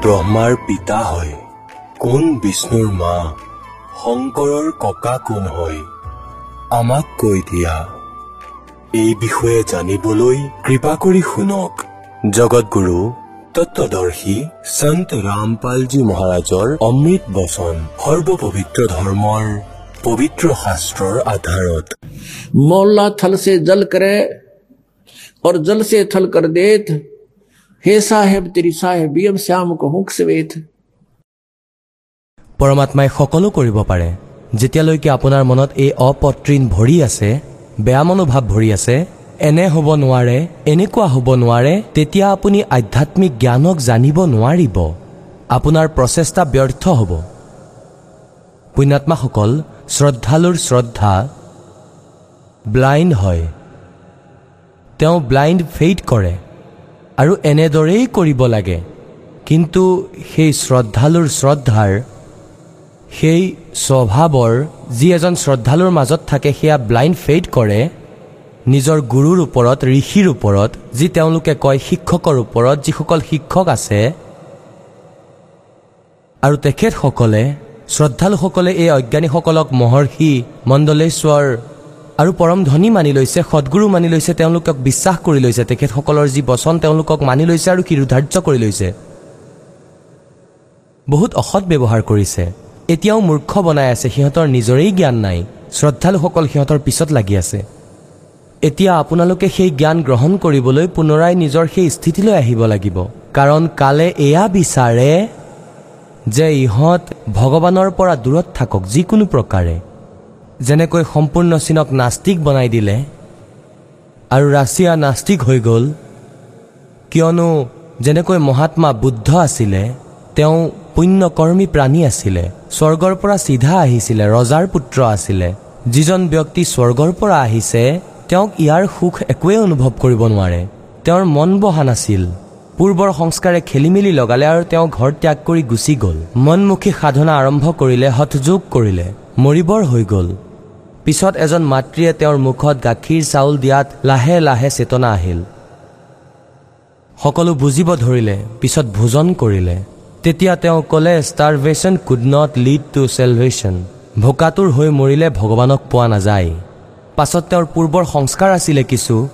কোন ব্ৰহ্মাৰ পিতা হয় কোন বিষ্ণুৰ মা শংকৰৰ ককা কোন হয় আমাক কৈ দিয়া এই বিষয়ে জানিবলৈ কৃপা কৰি শুনক জগতগুৰু তত্বদৰ্শী সন্ত ৰামপালজী মহাৰাজৰ অমৃত বচন সৰ্বপবিত্ৰ ধৰ্মৰ পবিত্ৰ শাস্ত্ৰৰ আধাৰত मौला थल से जल करे और जल से थल कर देत হে চাহেব তেৰি চাহেব বি এম শ্যাম শ্বেত পৰমাত্মাই সকলো কৰিব পাৰে। যেতিয়ালৈকে আপোনাৰ মনত এই অপতৃণ ভৰি আছে বেয়া মনোভাৱ ভৰি আছে এনে হ'ব নোৱাৰে এনেকুৱা হ'ব নোৱাৰে তেতিয়া আপুনি আধ্যাত্মিক জ্ঞানক জানিব নোৱাৰিব। আপোনাৰ প্ৰচেষ্টা ব্যৰ্থ হ'ব। পুণ্যাত্মাসকল শ্ৰদ্ধালুৰ শ্ৰদ্ধা। ব্লাইণ্ড হয়। তেওঁ ব্লাইণ্ড ফেইড কৰে। আৰু এনেদৰেই কৰিব লাগে। কিন্তু সেই শ্ৰদ্ধালুৰ শ্ৰদ্ধাৰ সেই স্বভাৱৰ যি এজন শ্ৰদ্ধালুৰ মাজত থাকে সেয়া ব্লাইণ্ড ফেইড কৰে নিজৰ গুৰুৰ ওপৰত ঋষিৰ ওপৰত যি তেওঁলোকে কয় শিক্ষকৰ ওপৰত যিসকল শিক্ষক আছে আৰু তেখেতসকলে শ্ৰদ্ধালুসকলে এই অজ্ঞানীসকলক মহৰ্ষি মণ্ডলেশ্বৰ আৰু পৰম ধনী মানি লৈছে সদগুৰু মানি লৈছে তেওঁলোকক বিশ্বাস কৰি লৈছে তেখেতসকলৰ যি বচন তেওঁলোকক মানি লৈছে আৰু শিৰোধাৰ্য কৰি লৈছে। বহুত অসৎ ব্যৱহাৰ কৰিছে। এতিয়াও মূৰ্খ বনাই আছে সিহঁতৰ নিজৰেই জ্ঞান নাই। শ্ৰদ্ধালুসকল সিহঁতৰ পিছত লাগি আছে। এতিয়া আপোনালোকে সেই জ্ঞান গ্ৰহণ কৰিবলৈ পুনৰাই নিজৰ সেই স্থিতিলৈ আহিব লাগিব। কাৰণ কালে এয়া বিচাৰে যে ইহঁত ভগৱানৰ পৰা দূৰত থাকক যিকোনো প্ৰকাৰে। যেনেকৈ সম্পূৰ্ণ চীনক নাস্তিক বনাই দিলে আৰু ৰাছিয়া নাস্তিক হৈ গ'ল কিয়নো যেনেকৈ মহাত্মা বুদ্ধ আছিলে তেওঁ পুণ্যকৰ্মী প্ৰাণী আছিলে স্বৰ্গৰ পৰা চিধা আহিছিলে ৰজাৰ পুত্ৰ আছিলে যিজন ব্যক্তি স্বৰ্গৰ পৰা আহিছে তেওঁক ইয়াৰ সুখ একোৱেই অনুভৱ কৰিব নোৱাৰে। তেওঁৰ মন বহা নাছিল। পূৰ্বৰ সংস্কাৰে খেলি মেলি লগালে আৰু তেওঁ ঘৰ ত্যাগ কৰি গুচি গ'ল। মনমুখী সাধনা আৰম্ভ কৰিলে হঠযোগ কৰিলে মৰিবৰ হৈ গ'ল। পিছত এজন মাতৃয়ে তেওঁৰ মুখত গাখীৰ চাউল দিয়াত লাহে লাহে চেতনা আহিল। সকলো বুজিব ধৰিলে পিছত ভোজন কৰিলে। তেতিয়া তেওঁ ক'লে starvation could not lead to salvation ভোকাতুৰ হৈ মৰিলে ভগৱানক পোৱা নাযায়। পাছত তেওঁৰ পূৰ্বৰ সংস্কাৰ আছিলে কিছু।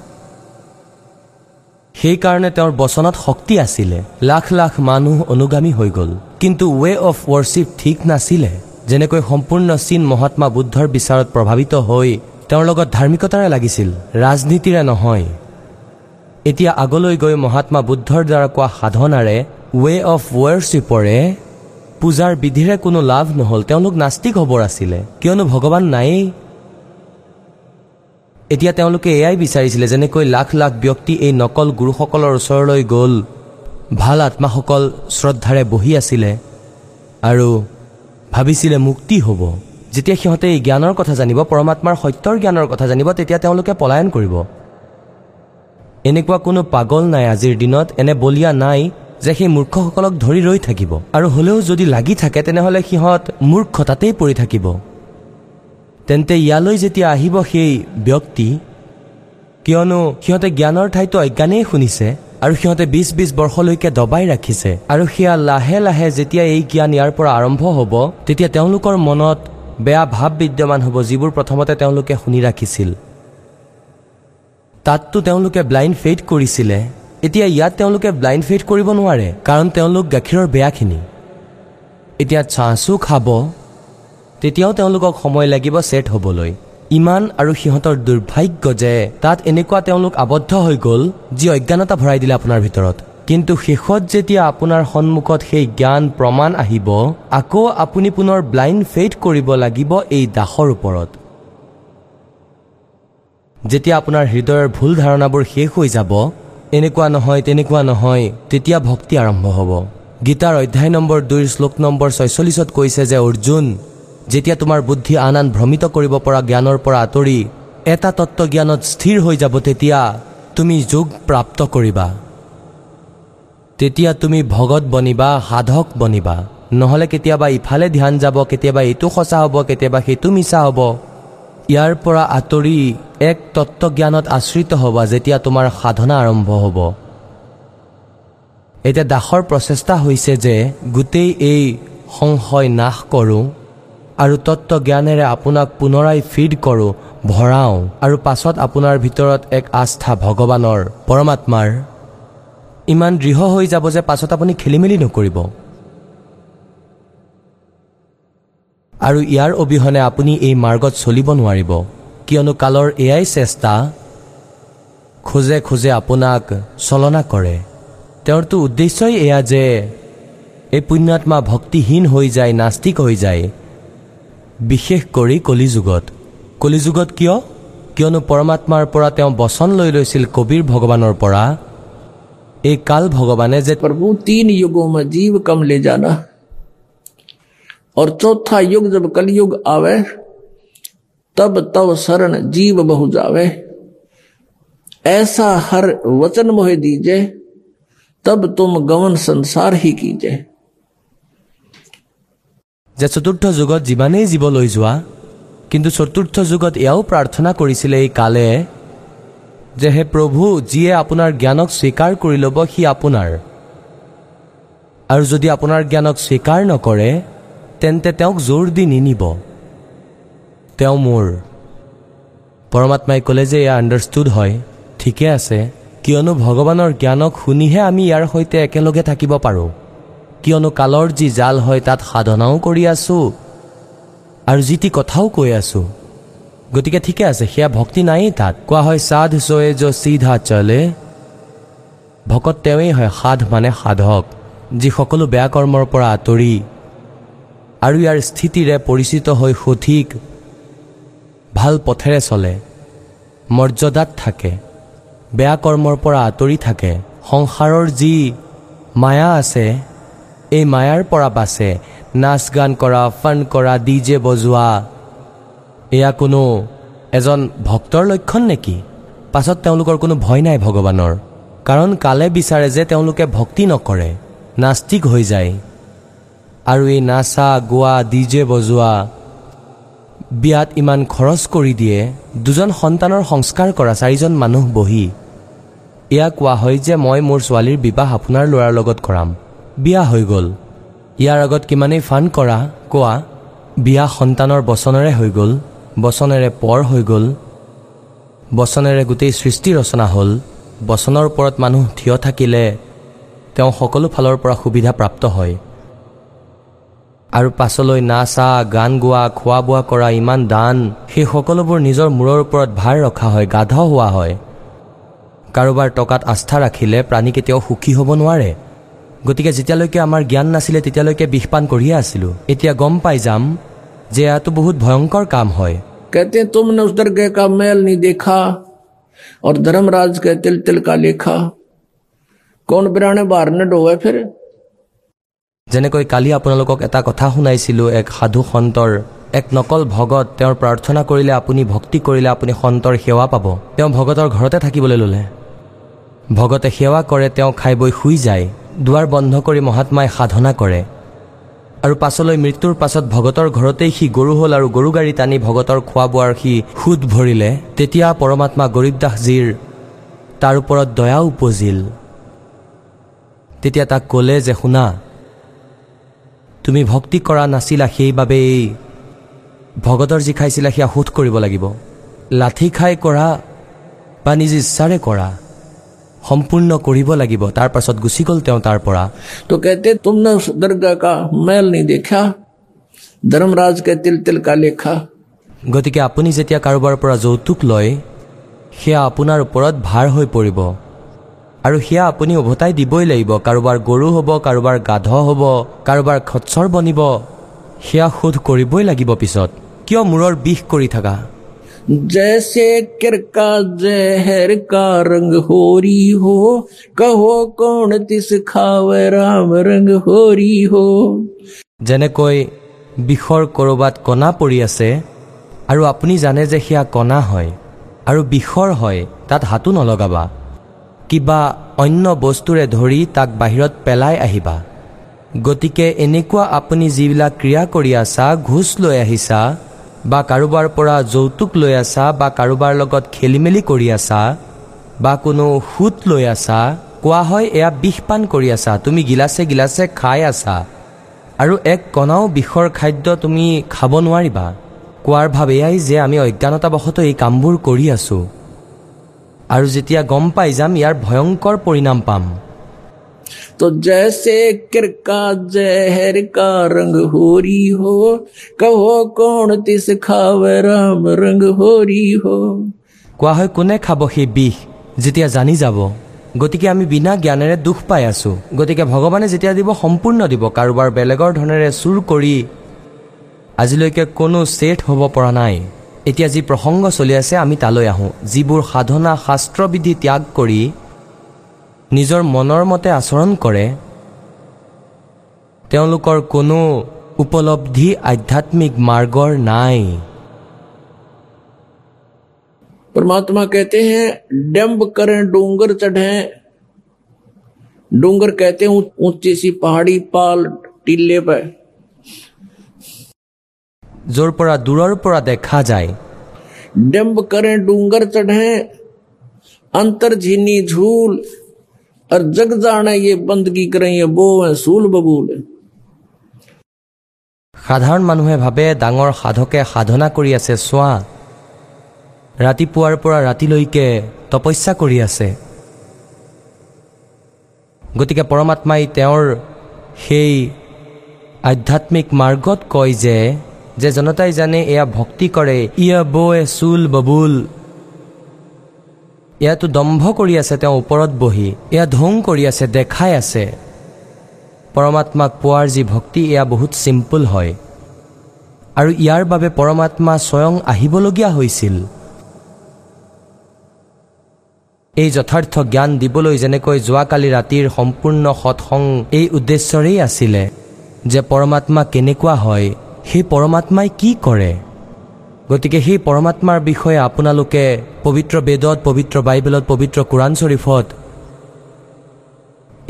সেইকাৰণে তেওঁৰ বচনত শক্তি আছিলে। লাখ লাখ মানুহ অনুগামী হৈ গ'ল। কিন্তু ৱে অফ ৱৰ্শ্বিপ ঠিক নাছিলে। যেনেকৈ সম্পূৰ্ণ চীন মহাত্মা বুদ্ধৰ বিচাৰত প্ৰভাৱিত হৈ তেওঁৰ লগত ধাৰ্মিকতাৰে লাগিছিল ৰাজনীতিৰে নহয়। এতিয়া আগলৈ গৈ মহাত্মা বুদ্ধৰ দ্বাৰা কোৱা সাধনাৰে ৱে অফ ৱৰ্শ্বিপৰে পূজাৰ বিধিৰে কোনো লাভ নহ'ল তেওঁলোক নাস্তিক হ'বৰ আছিলে কিয়নো ভগৱান নায়েই। এতিয়া তেওঁলোকে এয়াই বিচাৰিছিলে যেনেকৈ লাখ লাখ ব্যক্তি এই নকল গুৰুসকলৰ ওচৰলৈ গ'ল ভাল আত্মাসকল শ্ৰদ্ধাৰে বহি আছিলে আৰু ভাবিছিলে মুক্তি হ'ব। যেতিয়া সিহঁতে এই জ্ঞানৰ কথা জানিব পৰমাত্মাৰ সত্যৰ জ্ঞানৰ কথা জানিব তেতিয়া তেওঁলোকে পলায়ন কৰিব। এনেকুৱা কোনো পাগল নাই আজিৰ দিনত এনে বলীয়া নাই যে সেই মূৰ্খসকলক ধৰি ৰৈ থাকিব। আৰু হ'লেও যদি লাগি থাকে তেনেহ'লে সিহঁত মূৰ্খতাতেই পৰি থাকিব। তেন্তে ইয়ালৈ যেতিয়া আহিব সেই ব্যক্তি কিয়নো সিহঁতে জ্ঞানৰ ঠাইতো অজ্ঞানেই শুনিছে। আৰু সিহঁতে বিছ বিছ বৰ্ষলৈকে দবাই ৰাখিছে। আৰু সেয়া লাহে লাহে যেতিয়া এই জ্ঞান ইয়াৰ পৰা আৰম্ভ হ'ব তেতিয়া তেওঁলোকৰ মনত বেয়া ভাৱ বিদ্যমান হ'ব যিবোৰ প্ৰথমতে তেওঁলোকে শুনি ৰাখিছিল। তাততো তেওঁলোকে ব্লাইণ্ড ফেইড কৰিছিলে। এতিয়া ইয়াত তেওঁলোকে ব্লাইণ্ড ফেইড কৰিব নোৱাৰে কাৰণ তেওঁলোক গাখীৰৰ বেয়াখিনি। এতিয়া চাহচো খাব তেতিয়াও তেওঁলোকক সময় লাগিব ছেট হ'বলৈ। ইমান আৰু সিহঁতৰ দুৰ্ভাগ্য যে তাত এনেকুৱা তেওঁলোক আবদ্ধ হৈ গ'ল যি অজ্ঞানতা ভৰাই দিলে আপোনাৰ ভিতৰত। কিন্তু শেষত যেতিয়া আপোনাৰ সন্মুখত সেই জ্ঞান প্ৰমাণ আহিব আকৌ আপুনি পুনৰ ব্লাইণ্ড ফেইড কৰিব লাগিব এই দাসৰ ওপৰত। যেতিয়া আপোনাৰ হৃদয়ৰ ভুল ধাৰণাবোৰ শেষ হৈ যাব এনেকুৱা নহয় তেনেকুৱা নহয় তেতিয়া ভক্তি আৰম্ভ হ'ব। গীতাৰ অধ্যায় নম্বৰ দুইৰ শ্লোক নম্বৰ ছয়চল্লিছত কৈছে যে অৰ্জুন যেতিয়া তোমাৰ বুদ্ধি আন আন ভ্ৰমিত কৰিব পৰা জ্ঞানৰ পৰা আঁতৰি এটা তত্ত্বজ্ঞানত স্থিৰ হৈ যাব তেতিয়া তুমি যোগ প্ৰাপ্ত কৰিবা। তেতিয়া তুমি ভগত বনিবা সাধক বনিবা। নহ'লে কেতিয়াবা ইফালে ধ্যান যাব কেতিয়াবা এইটো সঁচা হ'ব কেতিয়াবা সেইটো মিছা হ'ব। ইয়াৰ পৰা আঁতৰি এক তত্ত্বজ্ঞানত আশ্ৰিত হ'বা যেতিয়া তোমাৰ সাধনা আৰম্ভ হ'ব। এতিয়া দাসৰ প্ৰচেষ্টা হৈছে যে গোটেই এই সংশয় নাশ কৰোঁ। আৰু তত্ত্ব জ্ঞানেৰে আপোনাক পুনৰাই ফিড কৰোঁ ভৰাওঁ আৰু পাছত আপোনাৰ ভিতৰত এক আস্থা ভগৱানৰ পৰমাত্মাৰ। ইমান দৃঢ় হৈ যাব যে পাছত আপুনি খেলি মেলি নকৰিব। আৰু ইয়াৰ অবিহনে আপুনি এই মাৰ্গত চলিব নোৱাৰিব কিয়নো কালৰ এয়াই চেষ্টা। খোজে খোজে আপোনাক চলনা কৰে। তেওঁৰতো উদ্দেশ্যই এয়া যে এই পুণ্যাত্মা ভক্তিহীন হৈ যায় নাস্তিক হৈ যায়। বিশেষ কৰি কলিযুগত কলিযুগত কিয় কিয়নো পৰমাত্মাৰ পৰা তেওঁ বচন লৈ লৈছিল কবিৰ ভগৱানৰ পৰা এই কাল ভগৱানে যে प्रभु तीन युगों में जीव कम ले जाना और चौथा युग जब कलयुग आवे तब तब शरण जीव बहु जावे ऐसा हर वचन मोहे दीजे तब तुम गमन संसार ही कीजे যে চতুৰ্থ যুগত যিমানেই জীৱ লৈ যোৱা কিন্তু চতুৰ্থ যুগত এয়াও প্ৰাৰ্থনা কৰিছিলে এই কালে যে হে প্ৰভু যিয়ে আপোনাৰ জ্ঞানক স্বীকাৰ কৰি ল'ব সি আপোনাৰ। আৰু যদি আপোনাৰ জ্ঞানক স্বীকাৰ নকৰে তেন্তে তেওঁক জোৰ দি নিনিব। তেওঁ মোৰ। পৰমাত্মাই ক'লে যে এয়া আণ্ডাৰষ্টুড হয় ঠিকে আছে কিয়নো ভগৱানৰ জ্ঞানক শুনিহে আমি ইয়াৰ সৈতে একেলগে থাকিব পাৰোঁ। কিয়নো কালৰ যি জাল হয় তাত সাধনাও কৰি আছোঁ আৰু যি টি কথাও কৈ আছোঁ। গতিকে ঠিকে আছে সেয়া ভক্তি নায়েই তাত। কোৱা হয় সাধ চয়ে য চিধা চলে। ভকত তেওঁৱেই হয় সাধ মানে সাধক যি সকলো বেয়া কৰ্মৰ পৰা আঁতৰি আৰু ইয়াৰ স্থিতিৰে পৰিচিত হৈ সঠিক ভাল পথেৰে চলে। মৰ্যাদাত থাকে বেয়া কৰ্মৰ পৰা আঁতৰি থাকে। সংসাৰৰ যি মায়া আছে এই মায়াৰ পৰা বাচে। নাচ গান কৰা ফান কৰা ডি জে বজোৱা। এয়া কোনো এজন ভক্তৰ লক্ষণ নেকি? পাছত তেওঁলোকৰ কোনো ভয় নাই ভগৱানৰ। কাৰণ কালে বিচাৰে যে তেওঁলোকে ভক্তি নকৰে নাস্তিক হৈ যায়। আৰু এই নাচা গোৱা ডি জে বজোৱা বিয়াত ইমান খৰচ কৰি দিয়ে দুজন সন্তানৰ সংস্কাৰ কৰা চাৰিজন মানুহ বহি। এয়া কোৱা হয় যে মই মোৰ ছোৱালীৰ বিবাহ আপোনাৰ ল'ৰাৰ লগত কৰাম। বিয়া হৈ গ'ল। ইয়াৰ আগত কিমানেই ফান কৰা কোৱা বিয়া সন্তানৰ বচনেৰে হৈ গ'ল বচনেৰে পৰ হৈ গ'ল বচনেৰে গোটেই সৃষ্টি ৰচনা হ'ল বচনৰ ওপৰত মানুহ থিয় থাকিলে তেওঁ সকলো ফালৰ পৰা সুবিধা প্ৰাপ্ত হয়। আৰু পাছলৈ নাচা গান গোৱা খোৱা বোৱা কৰা ইমান দান সেই সকলোবোৰ নিজৰ মূৰৰ ওপৰত ভাৰ ৰখা হয় গাধ হোৱা হয়। কাৰোবাৰ টকাত আস্থা ৰাখিলে প্ৰাণী কেতিয়াও সুখী হ'ব নোৱাৰে। গতিকে যেতিয়ালৈকে আমাৰ জ্ঞান নাছিলে তেতিয়ালৈকে বিষপান কৰিয়ে আছিলোঁ এতিয়া গম পাই যাম যে এয়াতো বহুত ভয়ংকৰ কাম হয় कहते हैं तुमने उस दरगाह का मैल नहीं देखा और धर्मराज के तिल तिल का लेखा कौन बिराने बाहर न डोवे फिर যেনেকৈ কালি আপোনালোকক এটা কথা শুনাইছিলোঁ এক সাধু সন্তৰ এক নকল ভগত তেওঁৰ প্ৰাৰ্থনা কৰিলে আপুনি ভক্তি কৰিলে আপুনি সন্তৰ সেৱা পাব তেওঁ ভগতৰ ঘৰতে থাকিবলৈ ল'লে ভগতে সেৱা কৰে তেওঁ খাই বৈ শুই যায় দুৱাৰ বন্ধ কৰি মহাত্মাই সাধনা কৰে। আৰু পাছলৈ মৃত্যুৰ পাছত ভগতৰ ঘৰতেই সি গৰু হ'ল আৰু গৰু গাড়ী টানি ভগতৰ খোৱা বোৱাৰ সি সুদ ভৰিলে তেতিয়া পৰমাত্মা গৰীবদাসজীৰ তাৰ ওপৰত দয়া উপজিল। তেতিয়া তাক ক'লে যে শুনা তুমি ভক্তি কৰা নাছিলা সেইবাবেই ভগতৰ যি খাইছিলা সেয়া শোধ কৰিব লাগিব। লাঠি খাই কৰা বা নিজ ইচ্ছাৰে কৰা। সম্পূৰ্ণ কৰিব লাগিব। তাৰ পাছত গুচি গ'ল তেওঁ তাৰ পৰা। তো কেতে তুম দৰগা কা মেল নি দেখা ধৰ্মৰাজ কে তিল তিল কা লেখা গতিকে আপুনি যেতিয়া কাৰোবাৰ পৰা যৌতুক লয় সেয়া আপোনাৰ ওপৰত ভাৰ হৈ পৰিব। আৰু সেয়া আপুনি উভতাই দিবই লাগিব। কাৰোবাৰ গৰু হ'ব কাৰোবাৰ গাধ হ'ব কাৰোবাৰ খৎচৰ বনিব সেয়া শোধ কৰিবই লাগিব পিছত। কিয় মূৰৰ বিষ কৰি থাকা? जैसे किरका जहर का रंग होरी हो कहो कौन तिस खावे राम रंग होरी हो যেনেকৈ বিষৰ ক'ৰবাত কণা পৰি আছে আৰু আপুনি জানে যে সেয়া কণা হয় আৰু বিষৰ হয় তাত হাতো নলগাবা কিবা অন্য বস্তুৰে ধৰি তাক বাহিৰত পেলাই আহিবা গতিকে এনেকুৱা আপুনি যিবিলাক ক্ৰিয়া কৰি আছা ঘোচ লৈ আহিছা বা কাৰোবাৰ পৰা যৌতুক লৈ আছা বা কাৰোবাৰ লগত খেলি মেলি কৰি আছা বা কোনো সুত লৈ আছা কোৱা হয় এয়া বিষপান কৰি আছা তুমি গিলাচে গিলাচে খাই আছা আৰু এক কণাও বিষৰ খাদ্য তুমি খাব নোৱাৰিবা। কোৱাৰ ভাৱ এয়াই যে আমি অজ্ঞানতাবশতঃ এই কামবোৰ কৰি আছোঁ। আৰু যেতিয়া গম পাই যাম ইয়াৰ ভয়ংকৰ পৰিণাম পাম। तो जैसे किरका जहर का रंग होरी हो कहो कौन तिस खावे राम रंग होरी हो কোৱা হয় কোনে খাব সেই বিষ যেতিয়া জানি যাব গতিকে আমি বিনা জ্ঞানেৰে দুখ পাই আছোঁ গতিকে ভগৱানে যেতিয়া দিব সম্পূৰ্ণ দিব কাৰোবাৰ বেলেগৰ ধনেৰে চুৰ কৰি আজিলৈকে কোনো ছেট হ'ব পৰা নাই এতিয়া যি প্ৰসংগ চলি আছে আমি তালৈ আহোঁ যিবোৰ সাধনা শাস্ত্ৰবিধি ত্যাগ কৰি নিজৰ মনৰ মতে আচৰণ কৰে তেওঁলোকৰ কোনো উপলব্ধি আধ্যাত্মিক মাৰ্গৰ নাই परमात्मा कहते हैं डंब करें डूंगर चढ़े डूंगर कहते हैं ऊं- ऊंची सी पहाड़ी पाल टीले पे য'ৰ পৰা দূৰৰ পৰা দেখা যায় डंब करें डूंगर चढ़े अंतर झीनी झूल और जग जाने ये बंदगी करें ये बो है सूल बबूल সাধাৰণ মানুহে ভাবে ডাঙৰ সাধকে সাধনা কৰি আছে চোৱা ৰাতিপুৱাৰ পৰা ৰাতিলৈকে তপস্যা কৰি আছে গতিকে পৰমাত্মাই তেওঁৰ সেই আধ্যাত্মিক মাৰ্গত কয় যে যে জনতাই জানে এয়া ভক্তি কৰে ইয়া বৌৱে চুল ববুল এয়াতো দম্ভ কৰি আছে তেওঁ ওপৰত বহি। এয়া ঢৌ কৰি আছে দেখাই আছে। পৰমাত্মাক পোৱাৰ যি ভক্তি এয়া বহুত চিম্পুল হয়। আৰু ইয়াৰ বাবে পৰমাত্মা স্বয়ং আহিবলগীয়া হৈছিল। এই যথাৰ্থ জ্ঞান দিবলৈ যেনেকৈ যোৱাকালি ৰাতিৰ সম্পূৰ্ণ সৎসং এই উদ্দেশ্যৰেই আছিলে যে পৰমাত্মা কেনেকুৱা হয় সেই পৰমাত্মাই কি কৰে। গতিকে সেই পৰমাত্মাৰ বিষয়ে আপোনালোকে পবিত্ৰ বেদত পবিত্ৰ বাইবেলত পবিত্ৰ কোৰাণ শ্বৰীফত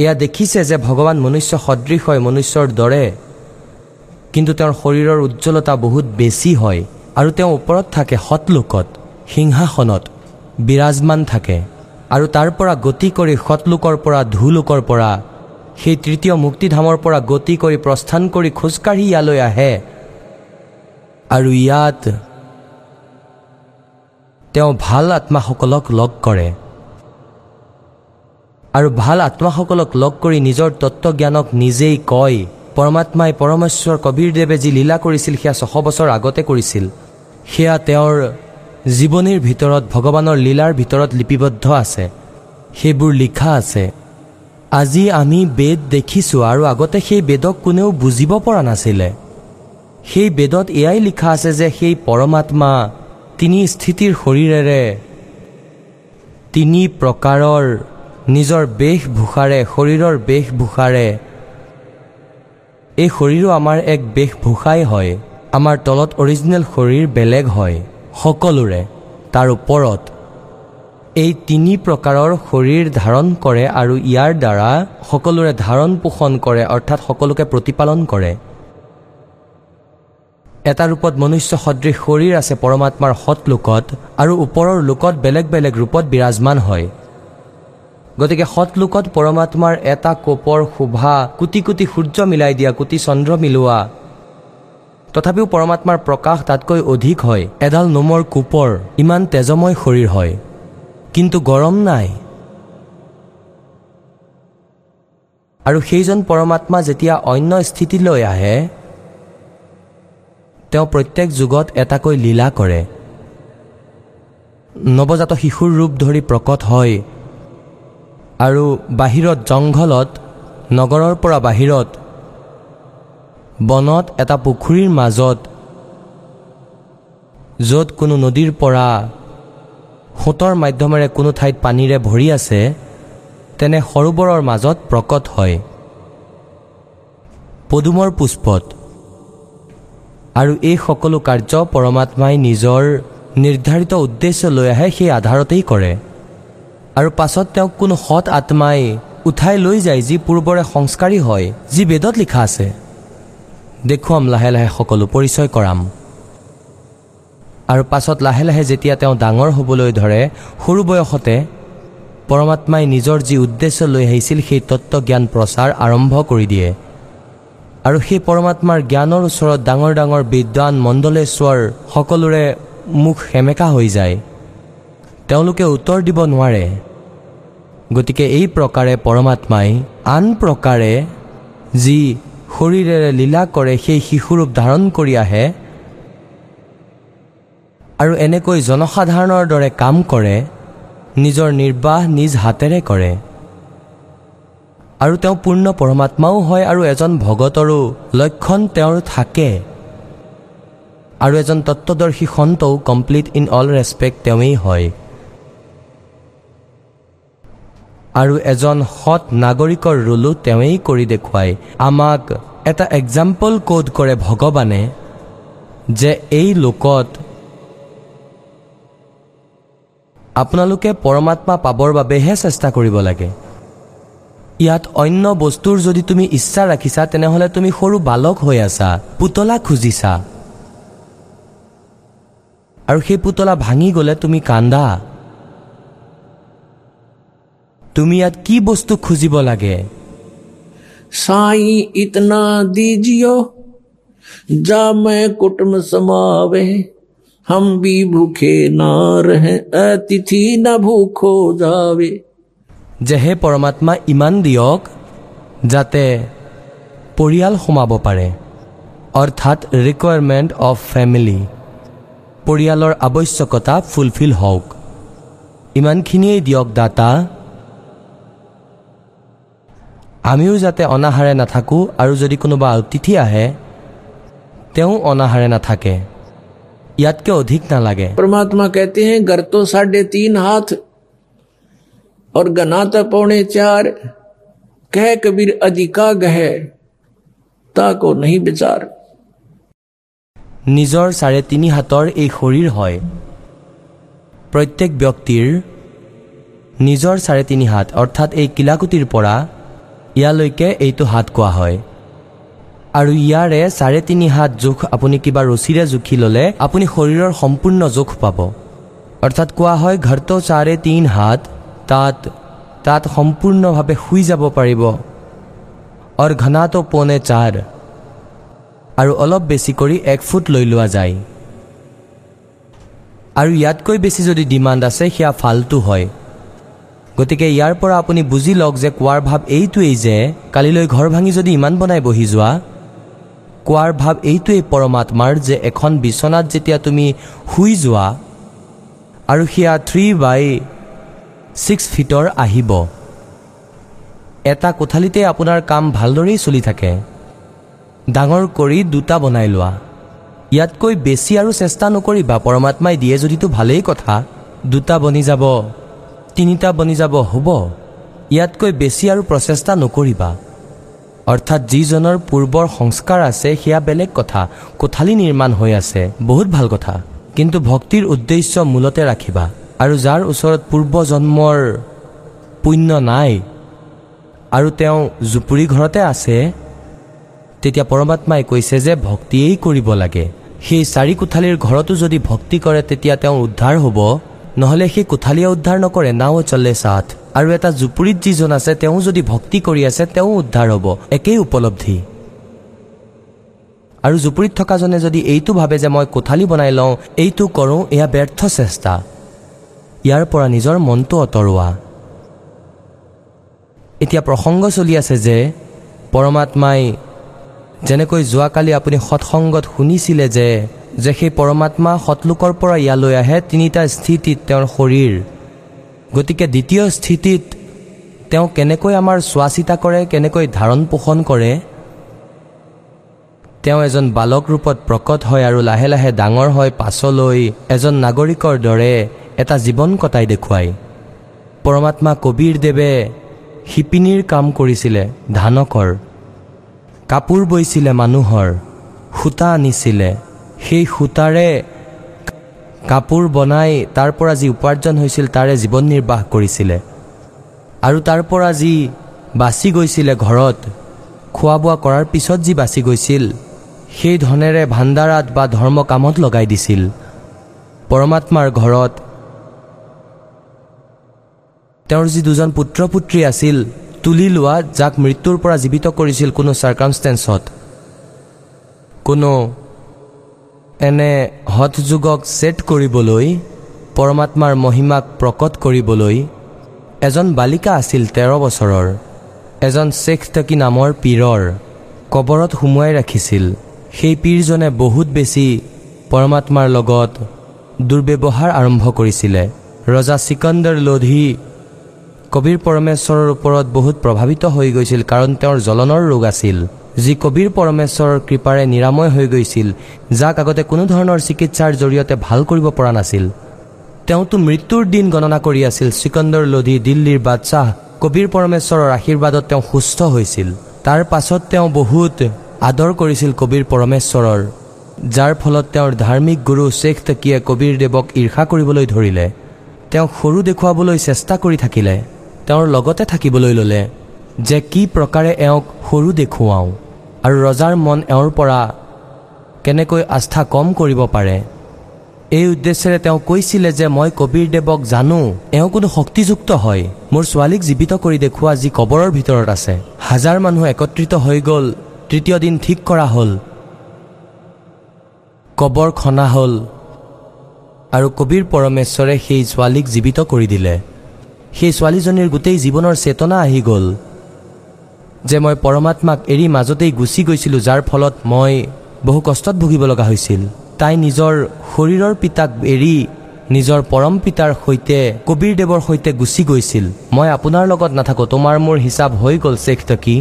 এয়া দেখিছে যে ভগৱান মনুষ্য সদৃশ হয় মনুষ্যৰ দৰে। কিন্তু তেওঁৰ শৰীৰৰ উজ্জ্বলতা বহুত বেছি হয় আৰু তেওঁ ওপৰত থাকে সৎলোকত সিংহাসনত বিৰাজমান থাকে। আৰু তাৰ পৰা গতি কৰি সৎলোকৰ পৰা ধুলোকৰ পৰা সেই তৃতীয় মুক্তিধামৰ পৰা গতি কৰি প্ৰস্থান কৰি খোজকাঢ়ি ইয়ালৈ আহে। আৰু ইয়াত তেওঁ ভাল আত্মাসকলক লগ কৰে। আৰু ভাল আত্মাসকলক লগ কৰি নিজৰ তত্বজ্ঞানক নিজেই কয় পৰমাত্মাই পৰমেশ্বৰ কবীৰদেৱে যি লীলা কৰিছিল সেয়া ছশ বছৰ আগতে কৰিছিল। সেয়া তেওঁৰ জীৱনীৰ ভিতৰত ভগৱানৰ লীলাৰ ভিতৰত লিপিবদ্ধ আছে। সেইবোৰ লিখা আছে। আজি আমি বেদ দেখিছোঁ আৰু আগতে সেই বেদক কোনেও বুজিব পৰা নাছিলে। সেই বেদত এয়াই লিখা আছে যে সেই পৰমাত্মা তিনি স্থিতিৰ শৰীৰেৰে তিনি প্ৰকাৰৰ নিজৰ বেশভূষাৰে শৰীৰৰ বেশভূষাৰে। এই শৰীৰো আমাৰ এক বেশভূষাই হয়। আমাৰ তলত অৰিজিনেল শৰীৰ বেলেগ হয় সকলোৰে। তাৰ ওপৰত এই তিনি প্ৰকাৰৰ শৰীৰ ধাৰণ কৰে আৰু ইয়াৰ দ্বাৰা সকলোৰে ধাৰণ পোষণ কৰে অৰ্থাৎ সকলোকে প্ৰতিপালন কৰে। এটা ৰূপত মনুষ্য সদৃশ শৰীৰ আছে পৰমাত্মাৰ সৎ লোকত আৰু ওপৰৰ লোকত বেলেগ বেলেগ ৰূপত বিৰাজমান হয়। গতিকে সৎ লোকত পৰমাত্মাৰ এটা কোপৰ শোভা কোটি কোটি সূৰ্য মিলাই দিয়া কোটি চন্দ্ৰ মিলোৱা। তথাপিও পৰমাত্মাৰ প্ৰকাশ তাতকৈ অধিক হয়। এডাল নোমৰ কোপৰ ইমান তেজময় শৰীৰ হয়। কিন্তু গৰম নাই। আৰু সেইজন পৰমাত্মা যেতিয়া অন্য স্থিতিলৈ আহে তেওঁ প্ৰত্যেক যুগত এটাকৈ লীলা কৰে। নৱজাত শিশুৰ ৰূপ ধৰি প্ৰকট হয় আৰু বাহিৰত জংঘলত নগৰৰ পৰা বাহিৰত বনত এটা পুখুৰীৰ মাজত য'ত কোনো নদীৰ পৰা সোঁতৰ মাধ্যমেৰে কোনো ঠাইত পানীৰে ভৰি আছে তেনে সৰোবৰৰ মাজত প্ৰকট হয়। পদুমৰ পুষ্পত। আৰু এই সকলো কাৰ্য পৰমাত্মাই নিজৰ নিৰ্ধাৰিত উদ্দেশ্য লৈ আহে সেই আধাৰতেই কৰে। আৰু পাছত তেওঁক কোনো সৎ আত্মাই উঠাই লৈ যায় যি পূৰ্বৰে সংস্কাৰী হয় যি বেদত লিখা আছে। দেখুৱাম লাহে লাহে সকলো পৰিচয় কৰাম। আৰু পাছত লাহে লাহে যেতিয়া তেওঁ ডাঙৰ হ'বলৈ ধৰে সৰু বয়সতে পৰমাত্মাই নিজৰ যি উদ্দেশ্য লৈ আহিছিল সেই তত্ত্বজ্ঞান প্ৰচাৰ আৰম্ভ কৰি দিয়ে। আৰু সেই পৰমাত্মাৰ জ্ঞানৰ ওচৰত ডাঙৰ ডাঙৰ বিদ্বান মণ্ডলেশ্বৰ সকলোৰে মুখ সেমেকা হৈ যায়। তেওঁলোকে উত্তৰ দিব নোৱাৰে। গতিকে এই প্ৰকাৰে পৰমাত্মাই আন প্ৰকাৰে যি শৰীৰেৰে লীলা কৰে সেই শিশুৰূপ ধাৰণ কৰি আহে আৰু এনেকৈ জনসাধাৰণৰ দৰে কাম কৰে নিজৰ নিৰ্বাহ নিজ হাতেৰে কৰে। আৰু তেওঁ পূৰ্ণ পৰমাত্মাও হয় আৰু এজন ভগতৰো লক্ষণ তেওঁৰ থাকে। আৰু এজন তত্ত্বদৰ্শী সন্তও কমপ্লিট ইন অল ৰেচপেক্ট তেওঁৱেই হয়। আৰু এজন সৎ নাগৰিকৰ ৰোলো তেওঁৱেই কৰি দেখুৱায়। আমাক এটা এক্সাম্পল কোড কৰে ভগৱানে যে এই লোকত আপোনালোকে পৰমাত্মা পাবৰ বাবেহে চেষ্টা কৰিব লাগে। ইয়াত অন্য বস্তুৰ যদি তুমি ইচ্ছা ৰাখিছা, তেনেহ'লে তুমি সৰু বালক হৈ আছা, পুতলা খুজিছা। আৰু সেই পুতলা ভাঙি গ'লে তুমি কান্দা। তুমি ইয়াত কি বস্তু খুজিব লাগে? চাই ইতনা দিজিও যা মে কুটুম সমাবে হম ভি ভুখে না রহে অতিথি না ভুখো যাবে যেহে পৰমাত্মা ইমান দিয়ক যাতে পৰিয়াল সোমাব পাৰে। অৰ্থাৎ ৰিকুৱাৰমেণ্ট অফ ফেমিলি পৰিয়ালৰ আৱশ্যকতা ফুলফিল হওক। ইমানখিনিয়েই দিয়ক দাতা। আমিও যাতে অনাহাৰে নাথাকোঁ আৰু যদি কোনোবা অতিথি আহে তেওঁ অনাহাৰে নাথাকে। ইয়াতকৈ অধিক নালাগে। পৰমাত্মা কেতিয়া গৰ্ত চাৰে তিন হাত और गना तो पौने चार कह कबीर अधिका गह ताको नहीं विचार নিজৰ চাৰে তিনি হাতৰ এই শৰীৰ হয় প্ৰত্যেক ব্যক্তিৰ নিজৰ চাৰে তিনি হাত অৰ্থাৎ এই কিলাকুটিৰ পৰা ইয়ালৈকে এইটো হাত কোৱা হয় আৰু ইয়াৰে চাৰে তিনি হাত জোখ আপুনি কিবা ৰছীৰে জুখি ল'লে আপুনি শৰীৰৰ সম্পূৰ্ণ জোখ পাব অৰ্থাৎ কোৱা হয় ঘৰটো চাৰে তিন হাত তাত তাত সম্পূৰ্ণভাৱে শুই যাব পাৰিব। অৰ ঘনাটো পনে চাৰ। আৰু অলপ বেছি কৰি এক ফুট লৈ লোৱা যায়। আৰু ইয়াতকৈ বেছি যদি ডিমাণ্ড আছে সেয়া ফাল্টু হয়। গতিকে ইয়াৰ পৰা আপুনি বুজি লওক যে কোৱাৰ ভাৱ এইটোৱেই যে কালিলৈ ঘৰ ভাঙি যদি ইমান বনাই বহি যোৱা কোৱাৰ ভাৱ এইটোৱেই পৰমাত্মাৰ যে এখন বিচনাত যেতিয়া তুমি শুই যোৱা আৰু সেয়া থ্ৰী বাই ছিক্স ফিটৰ আহিব। এটা কোঠালিতে আপোনাৰ কাম ভালদৰেই চলি থাকে। ডাঙৰ কৰি দুটা বনাই লোৱা। ইয়াতকৈ বেছি আৰু চেষ্টা নকৰিবা পৰমাত্মাই দিয়ে যদিতো ভালেই কথা। দুটা বনি যাব তিনিটা বনি যাব হ'ব। ইয়াতকৈ বেছি আৰু প্ৰচেষ্টা নকৰিবা। অৰ্থাৎ যিজনৰ পূৰ্বৰ সংস্কাৰ আছে সেয়া বেলেগ কথা। কোঠালি নিৰ্মাণ হৈ আছে বহুত ভাল কথা। কিন্তু ভক্তিৰ উদ্দেশ্য মূলতে ৰাখিবা। আৰু যাৰ ওচৰত পূৰ্বজন্মৰ পুণ্য নাই আৰু তেওঁ জুপুৰি ঘৰতে আছে তেতিয়া পৰমাত্মাই কৈছে যে ভক্তিয়েই কৰিব লাগে। সেই চাৰি কোঠালিৰ ঘৰতো যদি ভক্তি কৰে তেতিয়া তেওঁৰ উদ্ধাৰ হ'ব। নহ'লে সেই কোঠালীয়ে উদ্ধাৰ নকৰে নাও চলে চাথ আৰু এটা জুপুৰিত যিজন আছে তেওঁ যদি ভক্তি কৰি আছে তেওঁ উদ্ধাৰ হ'ব। একেই উপলব্ধি। আৰু জুপুৰিত থকাজনে যদি এইটো ভাবে যে মই কোঠালি বনাই লওঁ এইটো কৰোঁ এয়া ব্যৰ্থ চেষ্টা। ইয়াৰ পৰা নিজৰ মনটো আঁতৰোৱা। এতিয়া প্ৰসংগ চলি আছে যে পৰমাত্মাই যেনেকৈ যোৱাকালি আপুনি সৎসংগত শুনিছিলে যে যে সেই পৰমাত্মা সৎলোকৰ পৰা ইয়ালৈ আহে তিনিটা স্থিতিত তেওঁৰ শৰীৰ। গতিকে দ্বিতীয় স্থিতিত তেওঁ কেনেকৈ আমাৰ চোৱা চিতা কৰে কেনেকৈ ধাৰণ পোষণ কৰে তেওঁ এজন বালক ৰূপত প্ৰকট হয় আৰু লাহে লাহে ডাঙৰ হয় পাছলৈ এজন নাগৰিকৰ দৰে এটা জীৱন কটাই দেখুৱায় পৰমাত্মা কবীৰদেৱে শিপিনীৰ কাম কৰিছিলে ধানকৰ। কাপোৰ বৈছিলে মানুহৰ সূতা আনিছিলে। সেই সূতাৰে কাপোৰ বনাই তাৰ পৰা যি উপাৰ্জন হৈছিল তাৰে জীৱন নিৰ্বাহ কৰিছিলে। আৰু তাৰ পৰা যি বাচি গৈছিলে ঘৰত খোৱা বোৱা কৰাৰ পিছত যি বাচি গৈছিল সেই ধনেৰে ভাণ্ডাৰাত বা ধৰ্ম কামত লগাই দিছিল। পৰমাত্মাৰ ঘৰত তেওঁৰ যি দুজন পুত্ৰ পুত্ৰী আছিল তুলি লোৱা যাক মৃত্যুৰ পৰা জীৱিত কৰিছিল কোনো চাৰ্কামষ্টেঞ্চত কোনো এনে হঠযোগক ছেট কৰিবলৈ পৰমাত্মাৰ মহিমাক প্ৰকট কৰিবলৈ এজন বালিকা আছিল তেৰ বছৰৰ। এজন শ্বেখ টকী নামৰ পীৰৰ কবৰত সুমুৱাই ৰাখিছিল। সেই পীৰজনে বহুত বেছি পৰমাত্মাৰ লগত দুৰ্ব্যৱহাৰ আৰম্ভ কৰিছিলে। ৰজা চিকন্দৰ লোধি কবিৰ পৰমেশ্বৰৰ ওপৰত বহুত প্ৰভাৱিত হৈ গৈছিল কাৰণ তেওঁৰ জ্বলনৰ ৰোগ আছিল। যি কবিৰ পৰমেশ্বৰৰ কৃপাৰে নিৰাময় হৈ গৈছিল যাক আগতে কোনো ধৰণৰ চিকিৎসাৰ জৰিয়তে ভাল কৰিব পৰা নাছিল। তেওঁতো মৃত্যুৰ দিন গণনা কৰি আছিল চিকন্দৰ লোধি দিল্লীৰ বাদশ্বাহ কবিৰ পৰমেশ্বৰৰ আশীৰ্বাদত তেওঁ সুস্থ হৈছিল। তাৰ পাছত তেওঁ বহুত আদৰ কৰিছিল কবিৰ পৰমেশ্বৰৰ যাৰ ফলত তেওঁৰ ধাৰ্মিক গুৰু শ্বেখ তকীয়ে কবিৰ দেৱক ঈৰ্ষা কৰিবলৈ ধৰিলে। তেওঁক সৰু দেখুৱাবলৈ চেষ্টা কৰি থাকিলে। তেওঁৰ লগতে থাকিবলৈ ল'লে যে কি প্ৰকাৰে এওঁক সৰু দেখুৱাওঁ আৰু ৰজাৰ মন এওঁৰ পৰা কেনেকৈ আস্থা কম কৰিব পাৰে। এই উদ্দেশ্যেৰে তেওঁ কৈছিলে যে মই কবিৰ দেৱক জানো এওঁ কোনো শক্তিযুক্ত হয় মোৰ ছোৱালীক জীৱিত কৰি দেখুওৱা যি কবৰৰ ভিতৰত আছে। হাজাৰ মানুহ একত্ৰিত হৈ গ'ল তৃতীয় দিন ঠিক কৰা হ'ল। কবৰ খনা হ'ল আৰু কবিৰ পৰমেশ্বৰে সেই ছোৱালীক জীৱিত কৰি দিলে। সেই ছোৱালীজনীৰ গোটেই জীৱনৰ চেতনা আহি গ'ল। যে মই পৰমাত্মাক এৰি মাজতেই গুচি গৈছিলোঁ যাৰ ফলত মই বহু কষ্টত ভুগিব লগা হৈছিল। তাই নিজৰ শৰীৰৰ পিতাক এৰি নিজৰ পৰম পিতাৰ সৈতে কবিৰ দেৱৰ সৈতে গুচি গৈছিল। মই আপোনাৰ লগত নাথাকোঁ তোমাৰ মোৰ হিচাপ হৈ গ'ল শ্বেখ টকী।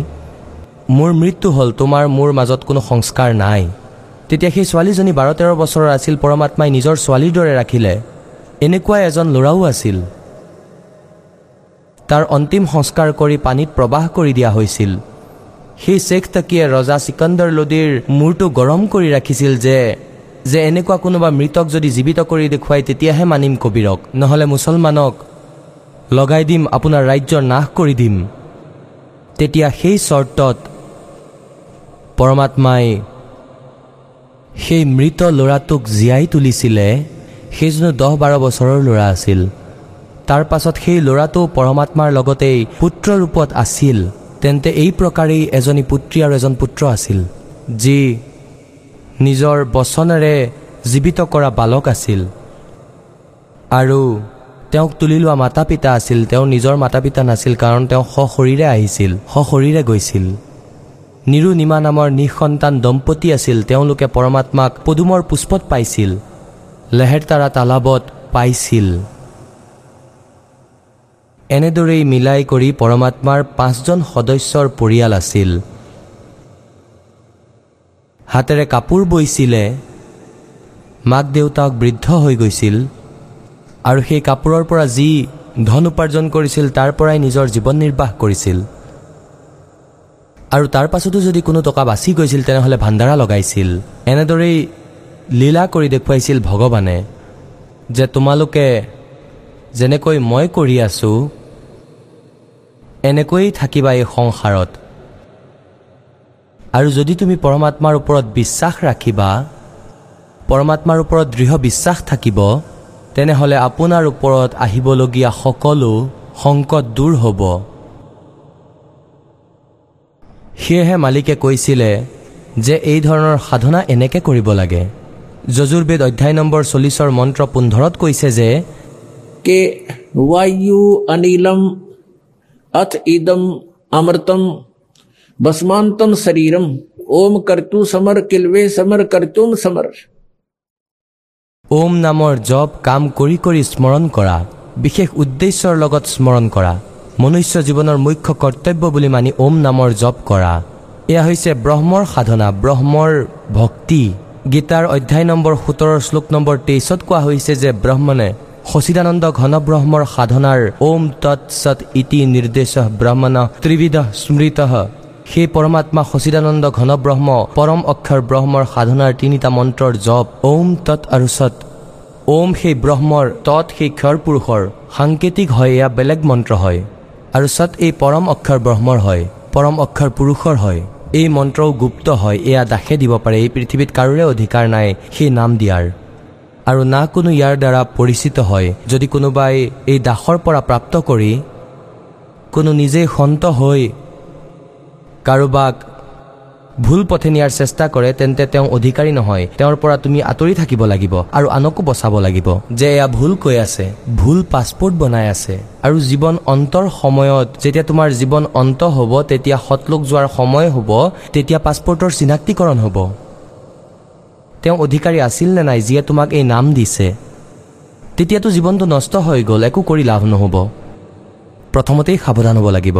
মোৰ মৃত্যু হ'ল তোমাৰ মোৰ মাজত কোনো সংস্কাৰ নাই। তেতিয়া সেই ছোৱালীজনী বাৰ তেৰ বছৰৰ আছিল পৰমাত্মাই নিজৰ ছোৱালীৰ দৰে ৰাখিলে। এনেকুৱা এজন ল'ৰাও আছিল। তাৰ অন্তিম সংস্কাৰ কৰি পানীত প্ৰবাহ কৰি দিয়া হৈছিল। সেই শ্বেখ টকীয়ে ৰজা চিকন্দৰ লোদীৰ মূৰটো গৰম কৰি ৰাখিছিল যে যে এনেকুৱা কোনোবা মৃতক যদি জীৱিত কৰি দেখুৱাই তেতিয়াহে মানিম কবিৰক। নহ'লে মুছলমানক লগাই দিম আপোনাৰ ৰাজ্যৰ নাশ কৰি দিম। তেতিয়া সেই চৰ্তত পৰমাত্মাই সেই মৃত ল'ৰাটোক জীয়াই তুলিছিলে। সেইজনো দহ বাৰ বছৰৰ ল'ৰা আছিল। তাৰ পাছত সেই ল'ৰাটো পৰমাত্মাৰ লগতেই পুত্ৰ ৰূপত আছিল। তেন্তে এই প্ৰকাৰেই এজনী পুত্ৰী আৰু এজন পুত্ৰ আছিল যি নিজৰ বচনেৰে জীৱিত কৰা বালক আছিল। আৰু তেওঁক তুলি লোৱা মাতা পিতা আছিল তেওঁ নিজৰ মাতা পিতা নাছিল কাৰণ তেওঁ সশৰীৰে আহিছিল সশৰীৰে গৈছিল। নিৰু নিমা নামৰ নিঃসন্তান দম্পতী আছিল তেওঁলোকে পৰমাত্মাক পদুমৰ পুষ্পত পাইছিল লেহেৰতাৰা তালাবত পাইছিল। এনেদৰেই মিলাই কৰি পৰমাত্মাৰ পাঁচজন সদস্যৰ পৰিয়াল আছিল। হাতেৰে কাপোৰ বৈছিলে মাক দেউতাক বৃদ্ধ হৈ গৈছিল আৰু সেই কাপোৰৰ পৰা যি ধন উপাৰ্জন কৰিছিল তাৰ পৰাই নিজৰ জীৱন নিৰ্বাহ কৰিছিল। আৰু তাৰ পাছতো যদি কোনো টকা বাচি গৈছিল তেনেহ'লে ভাণ্ডাৰা লগাইছিল। এনেদৰেই লীলা কৰি দেখুৱাইছিল ভগৱানে যে তোমালোকে যেনেকৈ মই কৰি আছোঁ এনেকৈয়ে থাকিবা এই সংসাৰত। আৰু যদি তুমি পৰমাত্মাৰ ওপৰত বিশ্বাস ৰাখিবা পৰমাত্মাৰ ওপৰত দৃঢ় বিশ্বাস থাকিব তেনেহ'লে আপোনাৰ ওপৰত আহিবলগীয়া সকলো সংকট দূৰ হ'ব। সেয়েহে মালিকে কৈছিলে যে এই ধৰণৰ সাধনা এনেকৈ কৰিব লাগে। যজুৰ্বেদ অধ্যায় নম্বৰ চল্লিছৰ মন্ত্ৰ পোন্ধৰত কৈছে যে के वायु अनिलम अथ इदम अमृतम भस्मांतम शरीरम ओम कर्तु समर किलवे समर कर्तुम समर ওম নামৰ জপ কাম কৰি কৰি স্মৰণ কৰা বিশেষ উদ্দেশ্যৰ লগত স্মৰণ কৰা মনুষ্য জীৱনৰ মুখ্য কৰ্তব্য বুলি মানি ওম নামৰ জপ কৰা এয়া হৈছে ব্ৰহ্মৰ সাধনা ব্ৰহ্মৰ ভক্তি গীতাৰ অধ্যায় নম্বৰ সোতৰ শ্লোক নম্বৰ তেইছত কোৱা হৈছে যে ব্ৰহ্মণে সচিদানন্দ ঘন ব্ৰহ্মৰ সাধনাৰ ওম তৎ সৎ ইতি নিৰ্দেশ ব্ৰহ্মণ ত্ৰিবিধ স্মৃত। সেই পৰমাত্মা সচিদানন্দ ঘন ব্ৰহ্ম পৰম অক্ষৰ ব্ৰহ্মৰ সাধনাৰ তিনিটা মন্ত্ৰৰ জপ ওম তৎ আৰু সৎ। ওম সেই ব্ৰহ্মৰ তৎ সেই ক্ষৰ পুৰুষৰ সাংকেতিক হয় এয়া বেলেগ মন্ত্ৰ হয়। আৰু সৎ এই পৰম অক্ষৰ ব্ৰহ্মৰ হয় পৰম অক্ষৰ পুৰুষৰ হয়। এই মন্ত্ৰও গুপ্ত হয় এয়া দাসে দিব পাৰে। এই পৃথিৱীত কাৰোৰে অধিকাৰ নাই সেই নাম দিয়াৰ। আৰু না কোনো ইয়াৰ দ্বাৰা পৰিচিত হয়। যদি কোনোবাই এই দাসৰ পৰা প্ৰাপ্ত কৰি কোনো নিজেই সন্ত হৈ কাৰোবাক ভুল পথে নিয়াৰ চেষ্টা কৰে তেন্তে তেওঁ অধিকাৰী নহয়। তেওঁৰ পৰা তুমি আঁতৰি থাকিব লাগিব আৰু আনকো বচাব লাগিব যে এয়া ভুল কৈ আছে ভুল পাছপৰ্ট বনাই আছে। আৰু জীৱন অন্তৰ সময়ত যেতিয়া তোমাৰ জীৱন অন্ত হ'ব তেতিয়া সতলোক যোৱাৰ সময় হ'ব তেতিয়া পাছপৰ্টৰ চিনাক্তীকৰণ হ'ব। তেওঁ অধিকাৰী আছিল নে নাই যিয়ে তোমাক এই নাম দিছে? তেতিয়াতো জীৱনটো নষ্ট হৈ গ'ল একো কৰি লাভ নহ'ব। প্ৰথমতেই সাৱধান হ'ব লাগিব।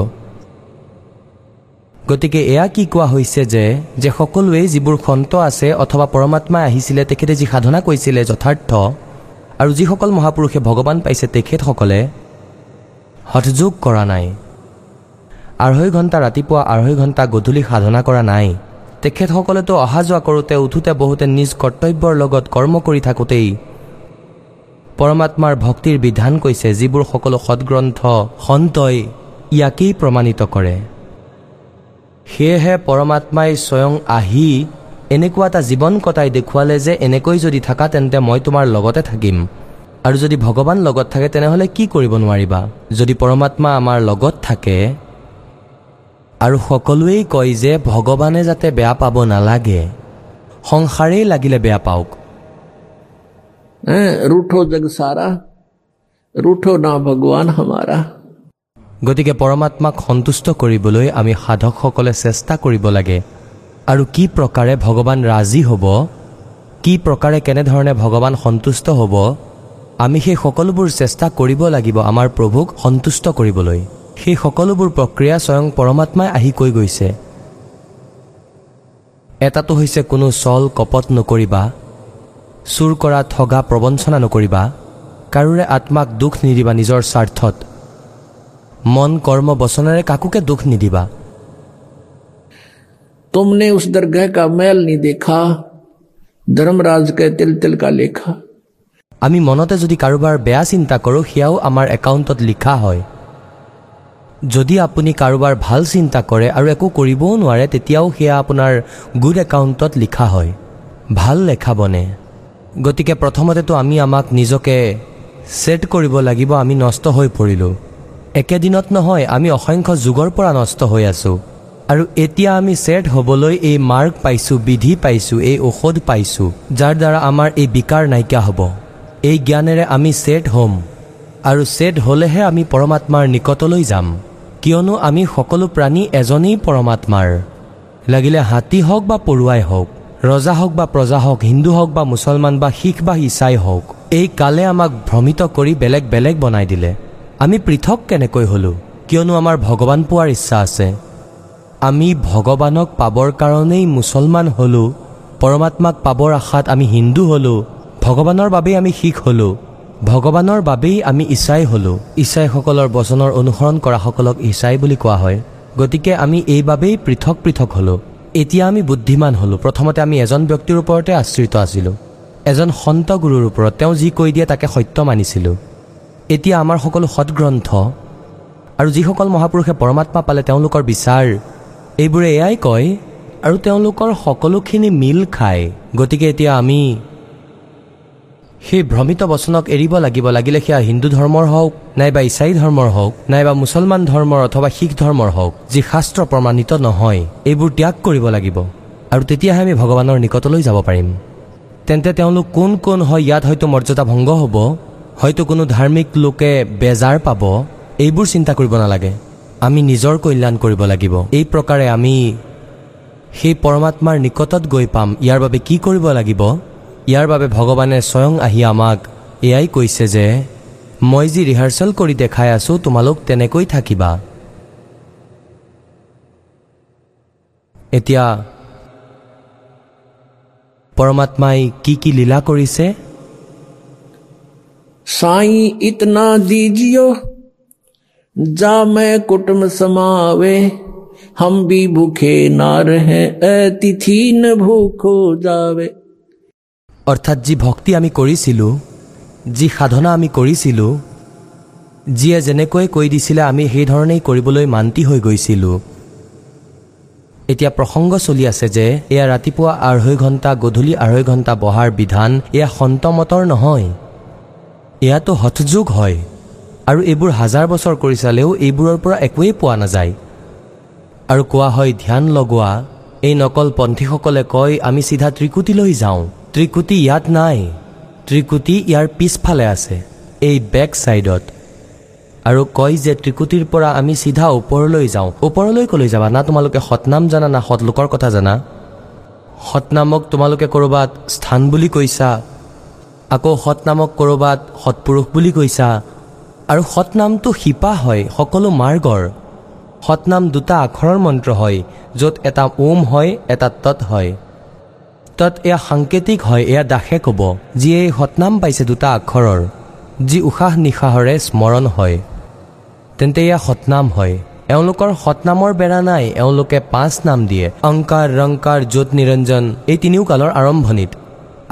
গতিকে এয়া কি কোৱা হৈছে যে যে সকলোৱেই যিবোৰ সন্ত আছে অথবা পৰমাত্মাই আহিছিলে তেখেতে যি সাধনা কৰিছিলে যথাৰ্থ আৰু যিসকল মহাপুৰুষে ভগৱান পাইছে তেখেতসকলে হঠযোগ কৰা নাই। আঢ়ৈ ঘণ্টা ৰাতিপুৱা আঢ়ৈ ঘণ্টা গধূলি সাধনা কৰা নাই। তেখেতসকলেতো অহা যোৱা কৰোঁতে উঠোতে বহুতে নিজ কৰ্তব্যৰ লগত কৰ্ম কৰি থাকোঁতেই পৰমাত্মাৰ ভক্তিৰ বিধান কৈছে যিবোৰ সকলো সৎগ্ৰন্থ সন্তই ইয়াকেই প্ৰমাণিত কৰে। সেয়েহে পৰমাত্মাই স্বয়ং আহি এনেকুৱা এটা জীৱন কটাই দেখুৱালে যে এনেকৈ যদি থাকা তেন্তে মই তোমাৰ লগতে থাকিম। আৰু যদি ভগৱান লগত থাকে তেনেহ'লে কি কৰিব নোৱাৰিবা? যদি পৰমাত্মা আমাৰ লগত থাকে আৰু সকলোৱেই কয় যে ভগৱানে যাতে বেয়া পাব নালাগে। সংসাৰেই লাগিলে বেয়া পাওক। গতিকে পৰমাত্মাক সন্তুষ্ট কৰিবলৈ আমি সাধকসকলে চেষ্টা কৰিব লাগে। আৰু কি প্ৰকাৰে ভগৱান ৰাজি হ'ব কি প্ৰকাৰে কেনেধৰণে ভগৱান সন্তুষ্ট হ'ব আমি সেই সকলোবোৰ চেষ্টা কৰিব লাগিব আমাৰ প্ৰভুক সন্তুষ্ট কৰিবলৈ। সেই সকলোবোৰ প্ৰক্ৰিয়া স্বয়ং পৰমাত্মাই আহি কৈ গৈছে এটাটো হৈছে কোনো চল কপট নকৰিবা চুৰ কৰা ঠগা প্ৰবঞ্চনা নকৰিবা কাৰোৰে আত্মাক দুখ নিদিবা নিজৰ স্বাৰ্থত মন কৰ্ম বচনেৰে কাকোকে দুখ নিদিবা तुमने उस दरगाह का मैल नहीं देखा धर्मराज के तिल तिल का लेखा আমি মনতে যদি কাৰোবাৰ বেয়া চিন্তা কৰোঁ সেয়াও আমাৰ একাউণ্টত লিখা হয় যদি আপুনি কাৰোবাৰ ভাল চিন্তা কৰে আৰু একো কৰিবও নোৱাৰে তেতিয়াও সেয়া আপোনাৰ গুড একাউণ্টত লিখা হয়। ভাল লেখা বনে। গতিকে প্ৰথমতেতো আমি আমাক নিজকে ছেট কৰিব লাগিব আমি নষ্ট হৈ পৰিলোঁ। একেদিনত নহয় আমি অসংখ্য যুগৰ পৰা নষ্ট হৈ আছোঁ। আৰু এতিয়া আমি ছেট হ'বলৈ এই মাৰ্ক পাইছোঁ বিধি পাইছোঁ এই ঔষধ পাইছোঁ যাৰ দ্বাৰা আমাৰ এই বিকাৰ নাইকিয়া হ'ব। এই জ্ঞানেৰে আমি ছেট হ'ম। আৰু ছেট হ'লেহে আমি পৰমাত্মাৰ নিকটলৈ যাম। কিয়নো আমি সকলো প্ৰাণী এজনেই পৰমাত্মাৰ। লাগিলে হাতী হওক বা পৰুৱাই হওক ৰজা হওক বা প্ৰজা হওক হিন্দু হওক বা মুছলমান বা শিখ বা ইছাই হওক এই কালে আমাক ভ্ৰমিত কৰি বেলেগ বেলেগ বনাই দিলে। আমি পৃথক কেনেকৈ হ'লোঁ কিয়নো আমাৰ ভগৱান পোৱাৰ ইচ্ছা আছে। আমি ভগৱানক পাবৰ কাৰণেই মুছলমান হ'লোঁ পৰমাত্মাক পাবৰ আশাত আমি হিন্দু হ'লোঁ ভগৱানৰ বাবেই আমি শিখ হ'লোঁ। ভগৱানৰ বাবেই আমি ইছাই হ'লোঁ। ইছাইসকলৰ বচনৰ অনুসৰণ কৰাসকলক ইছাই বুলি কোৱা হয়। গতিকে আমি এইবাবেই পৃথক পৃথক হ'লোঁ। এতিয়া আমি বুদ্ধিমান হ'লোঁ। প্ৰথমতে আমি এজন ব্যক্তিৰ ওপৰতে আশ্ৰিত আছিলোঁ। এজন সন্ত গুৰুৰ ওপৰত তেওঁ যি কৈ দিয়ে তাকে সত্য মানিছিলোঁ। এতিয়া আমাৰ সকলো সৎগ্ৰন্থ আৰু যিসকল মহাপুৰুষে পৰমাত্মা পালে তেওঁলোকৰ বিচাৰ এইবোৰে এয়াই কয় আৰু তেওঁলোকৰ সকলোখিনি মিল খায়। গতিকে এতিয়া আমি সেই ভ্ৰমিত বচনক এৰিব লাগিব লাগিলে সেয়া হিন্দু ধৰ্মৰ হওক নাইবা ইছাই ধৰ্মৰ হওক নাইবা মুছলমান ধৰ্মৰ অথবা শিখ ধৰ্মৰ হওক যি শাস্ত্ৰ প্ৰমাণিত নহয় এইবোৰ ত্যাগ কৰিব লাগিব। আৰু তেতিয়াহে আমি ভগৱানৰ নিকটলৈ যাব পাৰিম। তেন্তে তেওঁলোক কোন কোন হয় ইয়াত হয়তো মৰ্যাদা ভংগ হ'ব হয়তো কোনো ধাৰ্মিক লোকে বেজাৰ পাব এইবোৰ চিন্তা কৰিব নালাগে। আমি নিজৰ কল্যাণ কৰিব লাগিব। এই প্ৰকাৰে আমি সেই পৰমাত্মাৰ নিকটত গৈ পাম। ইয়াৰ বাবে কি কৰিব লাগিব? ইয়াৰ বাবে ভগৱানে স্বয়ং আহি আমাক এয়াই কৈছে যে মই যি ৰিহাৰ্চেল কৰি দেখাই আছোঁ তোমালোক তেনেকৈ থাকিবা এতিয়া পৰমাত্মাই কি কি লীলা কৰিছে साई इतना दीजियो जा मैं कुटुम समावे हम भी भूखे ना रहे अतिथि न भूखो जावे অৰ্থাৎ যি ভক্তি আমি কৰিছিলোঁ যি সাধনা আমি কৰিছিলোঁ যিয়ে যেনেকৈ কৈ দিছিলে আমি সেইধৰণেই কৰিবলৈ মান্তি হৈ গৈছিলোঁ। এতিয়া প্ৰসংগ চলি আছে যে এয়া ৰাতিপুৱা আঢ়ৈ ঘণ্টা গধূলি আঢ়ৈ ঘণ্টা বহাৰ বিধান এয়া সন্তমতৰ নহয়। এয়াতো হঠযোগ হয়। আৰু এইবোৰ হাজাৰ বছৰ কৰি চালেও এইবোৰৰ পৰা একোৱেই পোৱা নাযায়। আৰু কোৱা হয় ধ্যান লগোৱা এই নকল পন্থীসকলে কয় আমি চিধা ত্ৰিকুটিলৈ যাওঁ। ত্ৰিকুটি ইয়াত নাই। ত্ৰিকুটি ইয়াৰ পিছফালে আছে এই বেক ছাইডত আৰু কয় যে ত্ৰিকুটিৰ পৰা আমি চিধা ওপৰলৈ যাওঁ। ওপৰলৈ ক'লৈ যাবা? না তোমালোকে সতনাম জানা না সৎলোকৰ কথা জানা? সতনামক তোমালোকে ক'ৰবাত স্থান বুলি কৈছা আকৌ সতনামক ক'ৰবাত সৎপুৰুষ বুলি কৈছা। আৰু সতনামটো শিপা হয় সকলো মাৰ্গৰ। সতনাম দুটা আখৰৰ মন্ত্ৰ হয় য'ত এটা ওম হয় এটা তৎ হয়। তৎ এয়া সাংকেতিক হয় এয়া দাসে ক'ব যিয়ে সতনাম পাইছে দুটা আখৰৰ যি উশাহ নিশাহৰে স্মৰণ হয়। তেন্তে এয়া সতনাম হয়। এওঁলোকৰ সতনামৰ বেৰা নাই এওঁলোকে পাঁচ নাম দিয়ে। অংকাৰ ৰংকাৰ জ্যোত নিৰঞ্জন এই তিনিও কালৰ আৰম্ভণিত।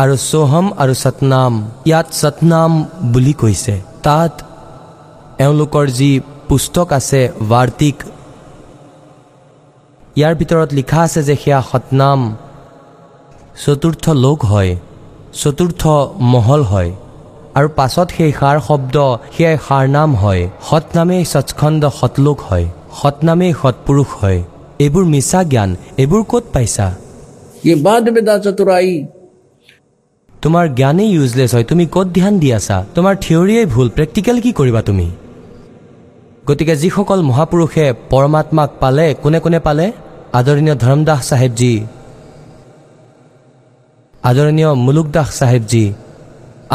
আৰু সোহম আৰু সতনাম ইয়াত সতনাম বুলি কৈছে। তাত এওঁলোকৰ যি পুস্তক আছে বাৰ্তিক ইয়াৰ ভিতৰত লিখা আছে যে সেয়া সতনাম চতুৰ্থ লোক হয় চতুৰ্থ মহল হয় আৰু পাছত সেই সাৰ শব্দ সেয়াই সাৰ নাম হয়। সৎনামেই সৎখণ্ড সৎলোক হয় সৎনামেই সৎপুৰুষ হয়। এইবোৰ মিছা জ্ঞান এইবোৰ ক'ত পাইছা? তোমাৰ জ্ঞানেই ইউজলেছ হয় তুমি ক'ত ধ্যান দি আছা? তোমাৰ থিয়ৰিয়েই ভুল প্ৰেক্টিকেল কি কৰিবা তুমি? গতিকে যিসকল মহাপুৰুষে পৰমাত্মাক পালে কোনে কোনে পালে? আদৰণীয় ধৰমদাস চাহেবজী আদৰণীয় মুলুকদাস চাহেবজী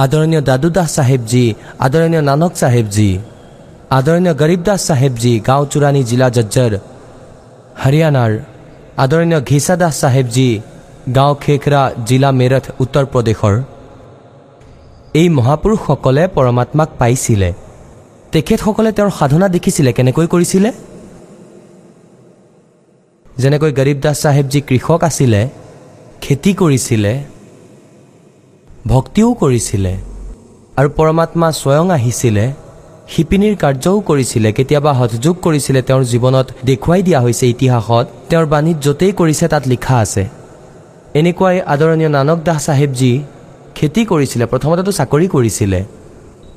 আদৰণীয় দাদুদাস চাহেবজী আদৰণীয় নানক চাহেবজী আদৰণীয় গৰীবদাস চাহেবজী গাঁও চুৰাণী জিলা জজ্জৰ হাৰিয়ানাৰ আদৰণীয় ঘিচা দাস চাহেবজী গাঁও খেখৰা জিলা মেৰঠ উত্তৰ প্ৰদেশৰ। এই মহাপুৰুষসকলে পৰমাত্মাক পাইছিলে। তেখেতসকলে তেওঁৰ সাধনা দেখিছিলে। কেনেকৈ কৰিছিলে? যেনেকৈ গৰীব দাস চাহেবজী কৃষক আছিলে খেতি কৰিছিলে ভক্তিও কৰিছিলে আৰু পৰমাত্মা স্বয়ং আহিছিলে শিপিনীৰ কাৰ্যও কৰিছিলে কেতিয়াবা হঠযোগ কৰিছিলে তেওঁৰ জীৱনত দেখুৱাই দিয়া হৈছে ইতিহাসত তেওঁৰ বাণীত য'তেই কৰিছে তাত লিখা আছে। এনেকুৱাই আদৰণীয় নানক দাস চাহেবজী খেতি কৰিছিলে প্ৰথমতেতো চাকৰি কৰিছিলে।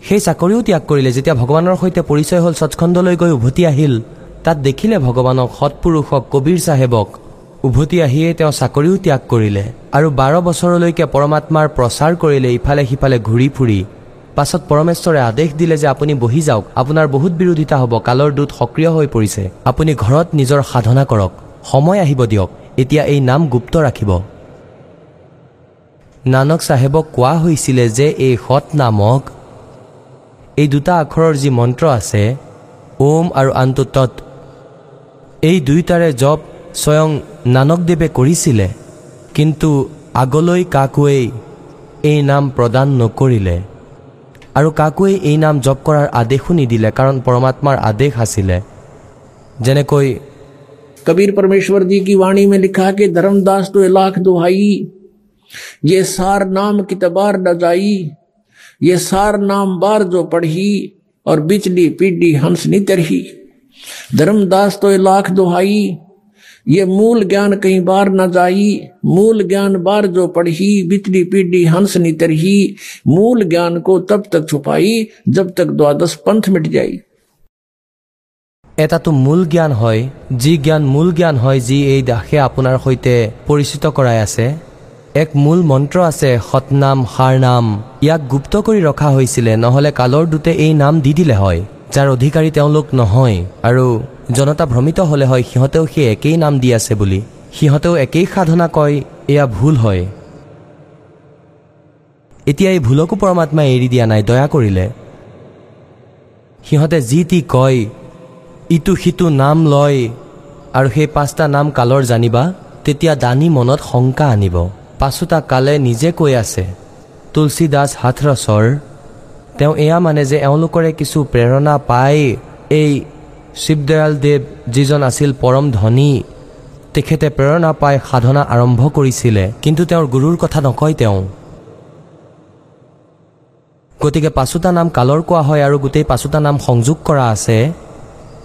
সেই চাকৰিও ত্যাগ কৰিলে যেতিয়া ভগৱানৰ সৈতে পৰিচয় হ'ল সচখণ্ডলৈ গৈ উভতি আহিল তাত দেখিলে ভগৱানক সৎপুৰুষক কবিৰ চাহেবক উভতি আহিয়ে তেওঁ চাকৰিও ত্যাগ কৰিলে আৰু বাৰ বছৰলৈকে পৰমাত্মাৰ প্ৰচাৰ কৰিলে ইফালে সিফালে ঘূৰি ফুৰি। পাছত পৰমেশ্বৰে আদেশ দিলে যে আপুনি বহি যাওক আপোনাৰ বহুত বিৰোধিতা হ'ব কালৰ দূত সক্ৰিয় হৈ পৰিছে। আপুনি ঘৰত নিজৰ সাধনা কৰক সময় আহিব দিয়ক এতিয়া এই নাম গুপ্ত ৰাখিব। নানক চাহেবক কোৱা হৈছিলে যে এই সৎ নামক এই দুটা আখৰৰ যি মন্ত্ৰ আছে ওম আৰু আনটো তৎ এই দুয়োটাৰে জপ স্বয়ং নানকদেৱে কৰিছিলে কিন্তু আগলৈ কাকোৱেই এই নাম প্ৰদান নকৰিলে আৰু কাকোৱেই এই নাম জপ কৰাৰ আদেশো নিদিলে কাৰণ পৰমাত্মাৰ আদেশ আছিলে যেনেকৈ कबीर परमेश्वर जी की वाणी में लिखा है कि धर्मदास तो लाख दुहाई ये सार नाम की तबार न जाई ये सार नाम बार जो पढ़ी और बिचली पीढ़ी हंस नी तरही धर्मदास तो लाख दुहाई ये मूल ज्ञान कहीं बार न जाई मूल ज्ञान बार जो पढ़ी बिचली पीढ़ी हंस नी तरही मूल ज्ञान को तब तक छुपाई जब तक द्वादश पंथ मिट जाई এটাটো মূল জ্ঞান হয় যি জ্ঞান মূল জ্ঞান হয় যি এই দাসে আপোনাৰ সৈতে পৰিচিত কৰাই আছে এক মূল মন্ত্ৰ আছে সতনাম সাৰ নাম ইয়াক গুপ্ত কৰি ৰখা হৈছিলে নহ'লে কালৰ দূতে এই নাম দি দিলে হয় যাৰ অধিকাৰী তেওঁলোক নহয় আৰু জনতা ভ্ৰমিত হ'লে হয় সিহঁতেও সেই একেই নাম দি আছে বুলি। সিহঁতেও একেই সাধনা কয় এয়া ভুল হয়। এতিয়া এই ভুলকো পৰমাত্মাই এৰি দিয়া নাই দয়া কৰিলে। সিহঁতে যি টি কয় ইটো সিটো নাম লয় আৰু সেই পাঁচটা নাম কালৰ জানিবা তেতিয়া দানী মনত শংকা আনিব। পাছোতা কালে নিজে কৈ আছে তুলসী দাস হাথৰছৰ তেওঁ এয়া মানে যে এওঁলোকৰে কিছু প্ৰেৰণা পাই এই শিৱদয়াল দেৱ যিজন আছিল পৰম ধনী তেখেতে প্ৰেৰণা পাই সাধনা আৰম্ভ কৰিছিলে কিন্তু তেওঁৰ গুৰুৰ কথা নকয় তেওঁ। গতিকে পাছোতা নাম কালৰ কোৱা হয় আৰু গোটেই পাছোতা নাম সংযোগ কৰা আছে।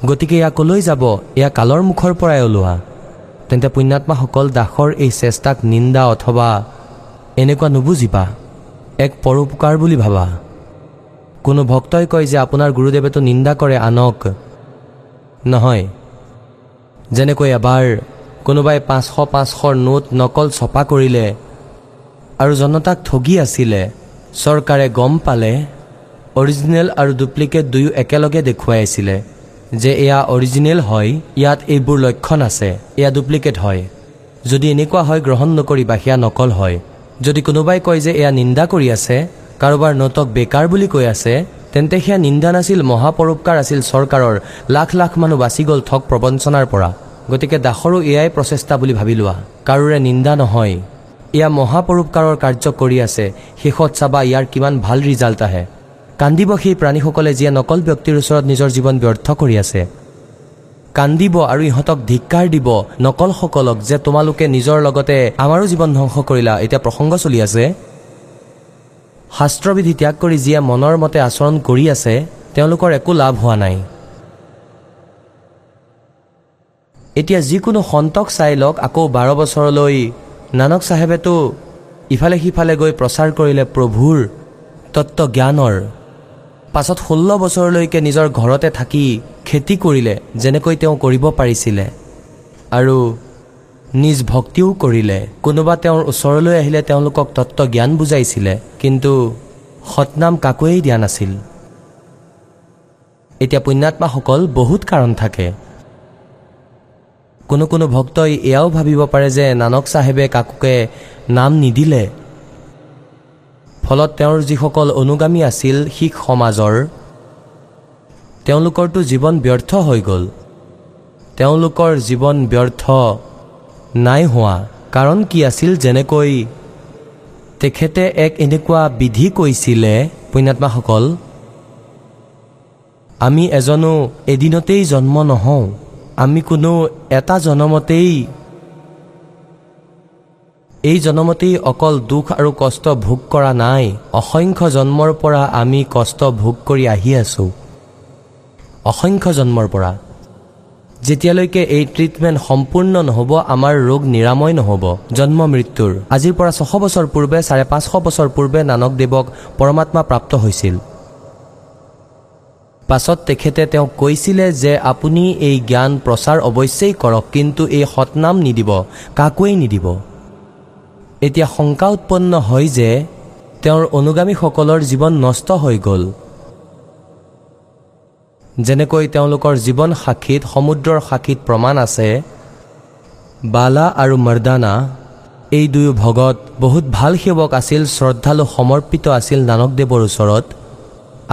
গতিকে এয়া কলৈ যাব? এয়া কালৰ মুখৰ পৰাই ওলোৱা। তেন্তে পুণ্যাত্মাসকল দাসৰ এই চেষ্টাক নিন্দা অথবা এনেকুৱা নুবুজিবা। এক পৰোপকাৰ বুলি ভাবা। কোনো ভক্তই কয় যে আপোনাৰ গুৰুদেৱেতো নিন্দা কৰে আনক নহয়। যেনেকৈ এবাৰ কোনোবাই পাঁচশ পাঁচশৰ নোট নকল ছপা কৰিলে আৰু জনতাক ঠগি আছিলে চৰকাৰে গম পালে অৰিজিনেল আৰু ডুপ্লিকেট দুয়ো একেলগে দেখুৱাই আছিলে যে এয়া অৰিজিনেল হয় ইয়াত এইবোৰ লক্ষণ আছে এয়া ডুপ্লিকেট হয়। যদি এনেকুৱা হয় গ্ৰহণ নকৰিবা সেয়া নকল হয়। যদি কোনোবাই কয় যে এয়া নিন্দা কৰি আছে কাৰোবাৰ নোটক বেকাৰ বুলি কৈ আছে তেন্তে সেয়া নিন্দা নাছিল মহাপৰোপকাৰ আছিল চৰকাৰৰ লাখ লাখ মানুহ বাচি গ'ল ঠগ প্ৰবঞ্চনাৰ পৰা। গতিকে দাসৰো এয়াই প্ৰচেষ্টা বুলি ভাবি লোৱা। কাৰোৰে নিন্দা নহয়। এয়া মহাপৰোপকাৰৰ কাৰ্য কৰি আছে। শেষত চাবা ইয়াৰ কিমান ভাল ৰিজাল্ট আহে। কান্দিব সেই প্ৰাণীসকলে যিয়ে নকল ব্যক্তিৰ ওচৰত নিজৰ জীৱন ব্যৰ্থ কৰি আছে। কান্দিব আৰু ইহঁতক ধিক্কাৰ দিব নকলসকলক যে তোমালোকে নিজৰ লগতে আমাৰো জীৱন ধ্বংস কৰিলা। এতিয়া প্ৰসংগ চলি আছে। শাস্ত্ৰবিধি ত্যাগ কৰি যিয়ে মনৰ মতে আচৰণ কৰি আছে তেওঁলোকৰ একো লাভ হোৱা নাই। এতিয়া যিকোনো সন্তক চাই লওক আকৌ বাৰ বছৰলৈ নানক চাহেবেতো ইফালে সিফালে গৈ প্ৰচাৰ কৰিলে প্ৰভুৰ তত্ত্ব জ্ঞানৰ পাছত ষোল্ল বছৰলৈকে নিজৰ ঘৰতে থাকি খেতি কৰিলে যেনেকৈ তেওঁ কৰিব পাৰিছিলে। আৰু নিজ ভক্তিও কৰিলে। কোনোবা তেওঁৰ ওচৰলৈ আহিলে তেওঁলোকক তত্ত্ব জ্ঞান বুজাইছিলে কিন্তু সৎনাম কাকোৱেই দিয়া নাছিল। এতিয়া পুণ্যাত্মাসকল বহুত কাৰণ থাকে। কোনো কোনো ভক্তই এয়াও ভাবিব পাৰে যে নানক চাহেবে কাকোকে নাম নিদিলে। ফলত তেওঁৰ যিসকল অনুগামী আছিল শিখ সমাজৰ তেওঁলোকৰতো জীৱন ব্যৰ্থ হৈ গ'ল। তেওঁলোকৰ জীৱন ব্যৰ্থ নাই হোৱা। কাৰণ কি আছিল যেনেকৈ তেখেতে এক এনেকুৱা বিধি কৈছিলে পুণ্যাত্মাসকল আমি এজনো এদিনতেই জন্ম নহওঁ। আমি কোনো এটা জনমতেই এই জনমতেই অকল দুখ আৰু কষ্ট ভোগ কৰা নাই। অসংখ্য জন্মৰ পৰা আমি কষ্ট ভোগ কৰি আহি আছোঁ। অসংখ্য জন্মৰ পৰা। যেতিয়ালৈকে এই ট্ৰিটমেণ্ট সম্পূৰ্ণ নহ'ব আমাৰ ৰোগ নিৰাময় নহ'ব। জন্ম মৃত্যুৰ। আজিৰ পৰা ছশ বছৰ পূৰ্বে চাৰে পাঁচশ বছৰ পূৰ্বে নানকদেৱক পৰমাত্মা প্ৰাপ্ত হৈছিল। পাছত তেখেতে তেওঁক কৈছিলে যে আপুনি এই জ্ঞান প্ৰচাৰ অৱশ্যেই কৰক কিন্তু এই সৎনাম নিদিব কাকোৱেই নিদিব। এতিয়া শংকা উৎপন্ন হয় যে তেওঁৰ অনুগামীসকলৰ জীৱন নষ্ট হৈ গ'ল। যেনেকৈ তেওঁলোকৰ জীৱন সাক্ষীত সমুদ্ৰৰ সাক্ষীত প্ৰমাণ আছে বালা আৰু মৰ্দানা এই দুয়ো ভগত বহুত ভাল সেৱক আছিল শ্ৰদ্ধালু সমৰ্পিত আছিল নানকদেৱৰ ওচৰত।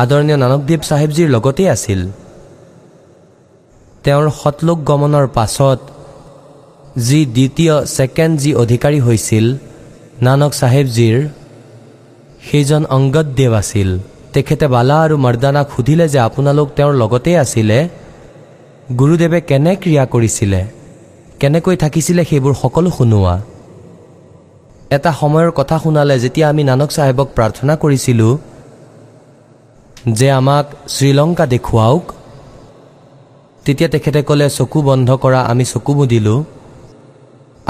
আদৰণীয় নানকদেৱ চাহেবজীৰ লগতেই আছিল। তেওঁৰ সতলোক গমনৰ পাছত যি দ্বিতীয় ছেকেণ্ড যি অধিকাৰী হৈছিল নানক চাহেবজীৰ সেইজন অংগদদেৱ আছিল। তেখেতে বালা আৰু মৰ্দানাক সুধিলে যে আপোনালোক তেওঁৰ লগতেই আছিলে? গুৰুদেৱে কেনে ক্ৰিয়া কৰিছিলে? কেনেকৈ থাকিছিলে সেইবোৰ সকলো শুনোৱা। এটা সময়ৰ কথা শুনালে যেতিয়া আমি নানক চাহেবক প্ৰাৰ্থনা কৰিছিলোঁ যে আমাক শ্ৰীলংকা দেখুৱাওক তেতিয়া তেখেতে ক'লে চকু বন্ধ কৰা আমি চকু মুদিলোঁ।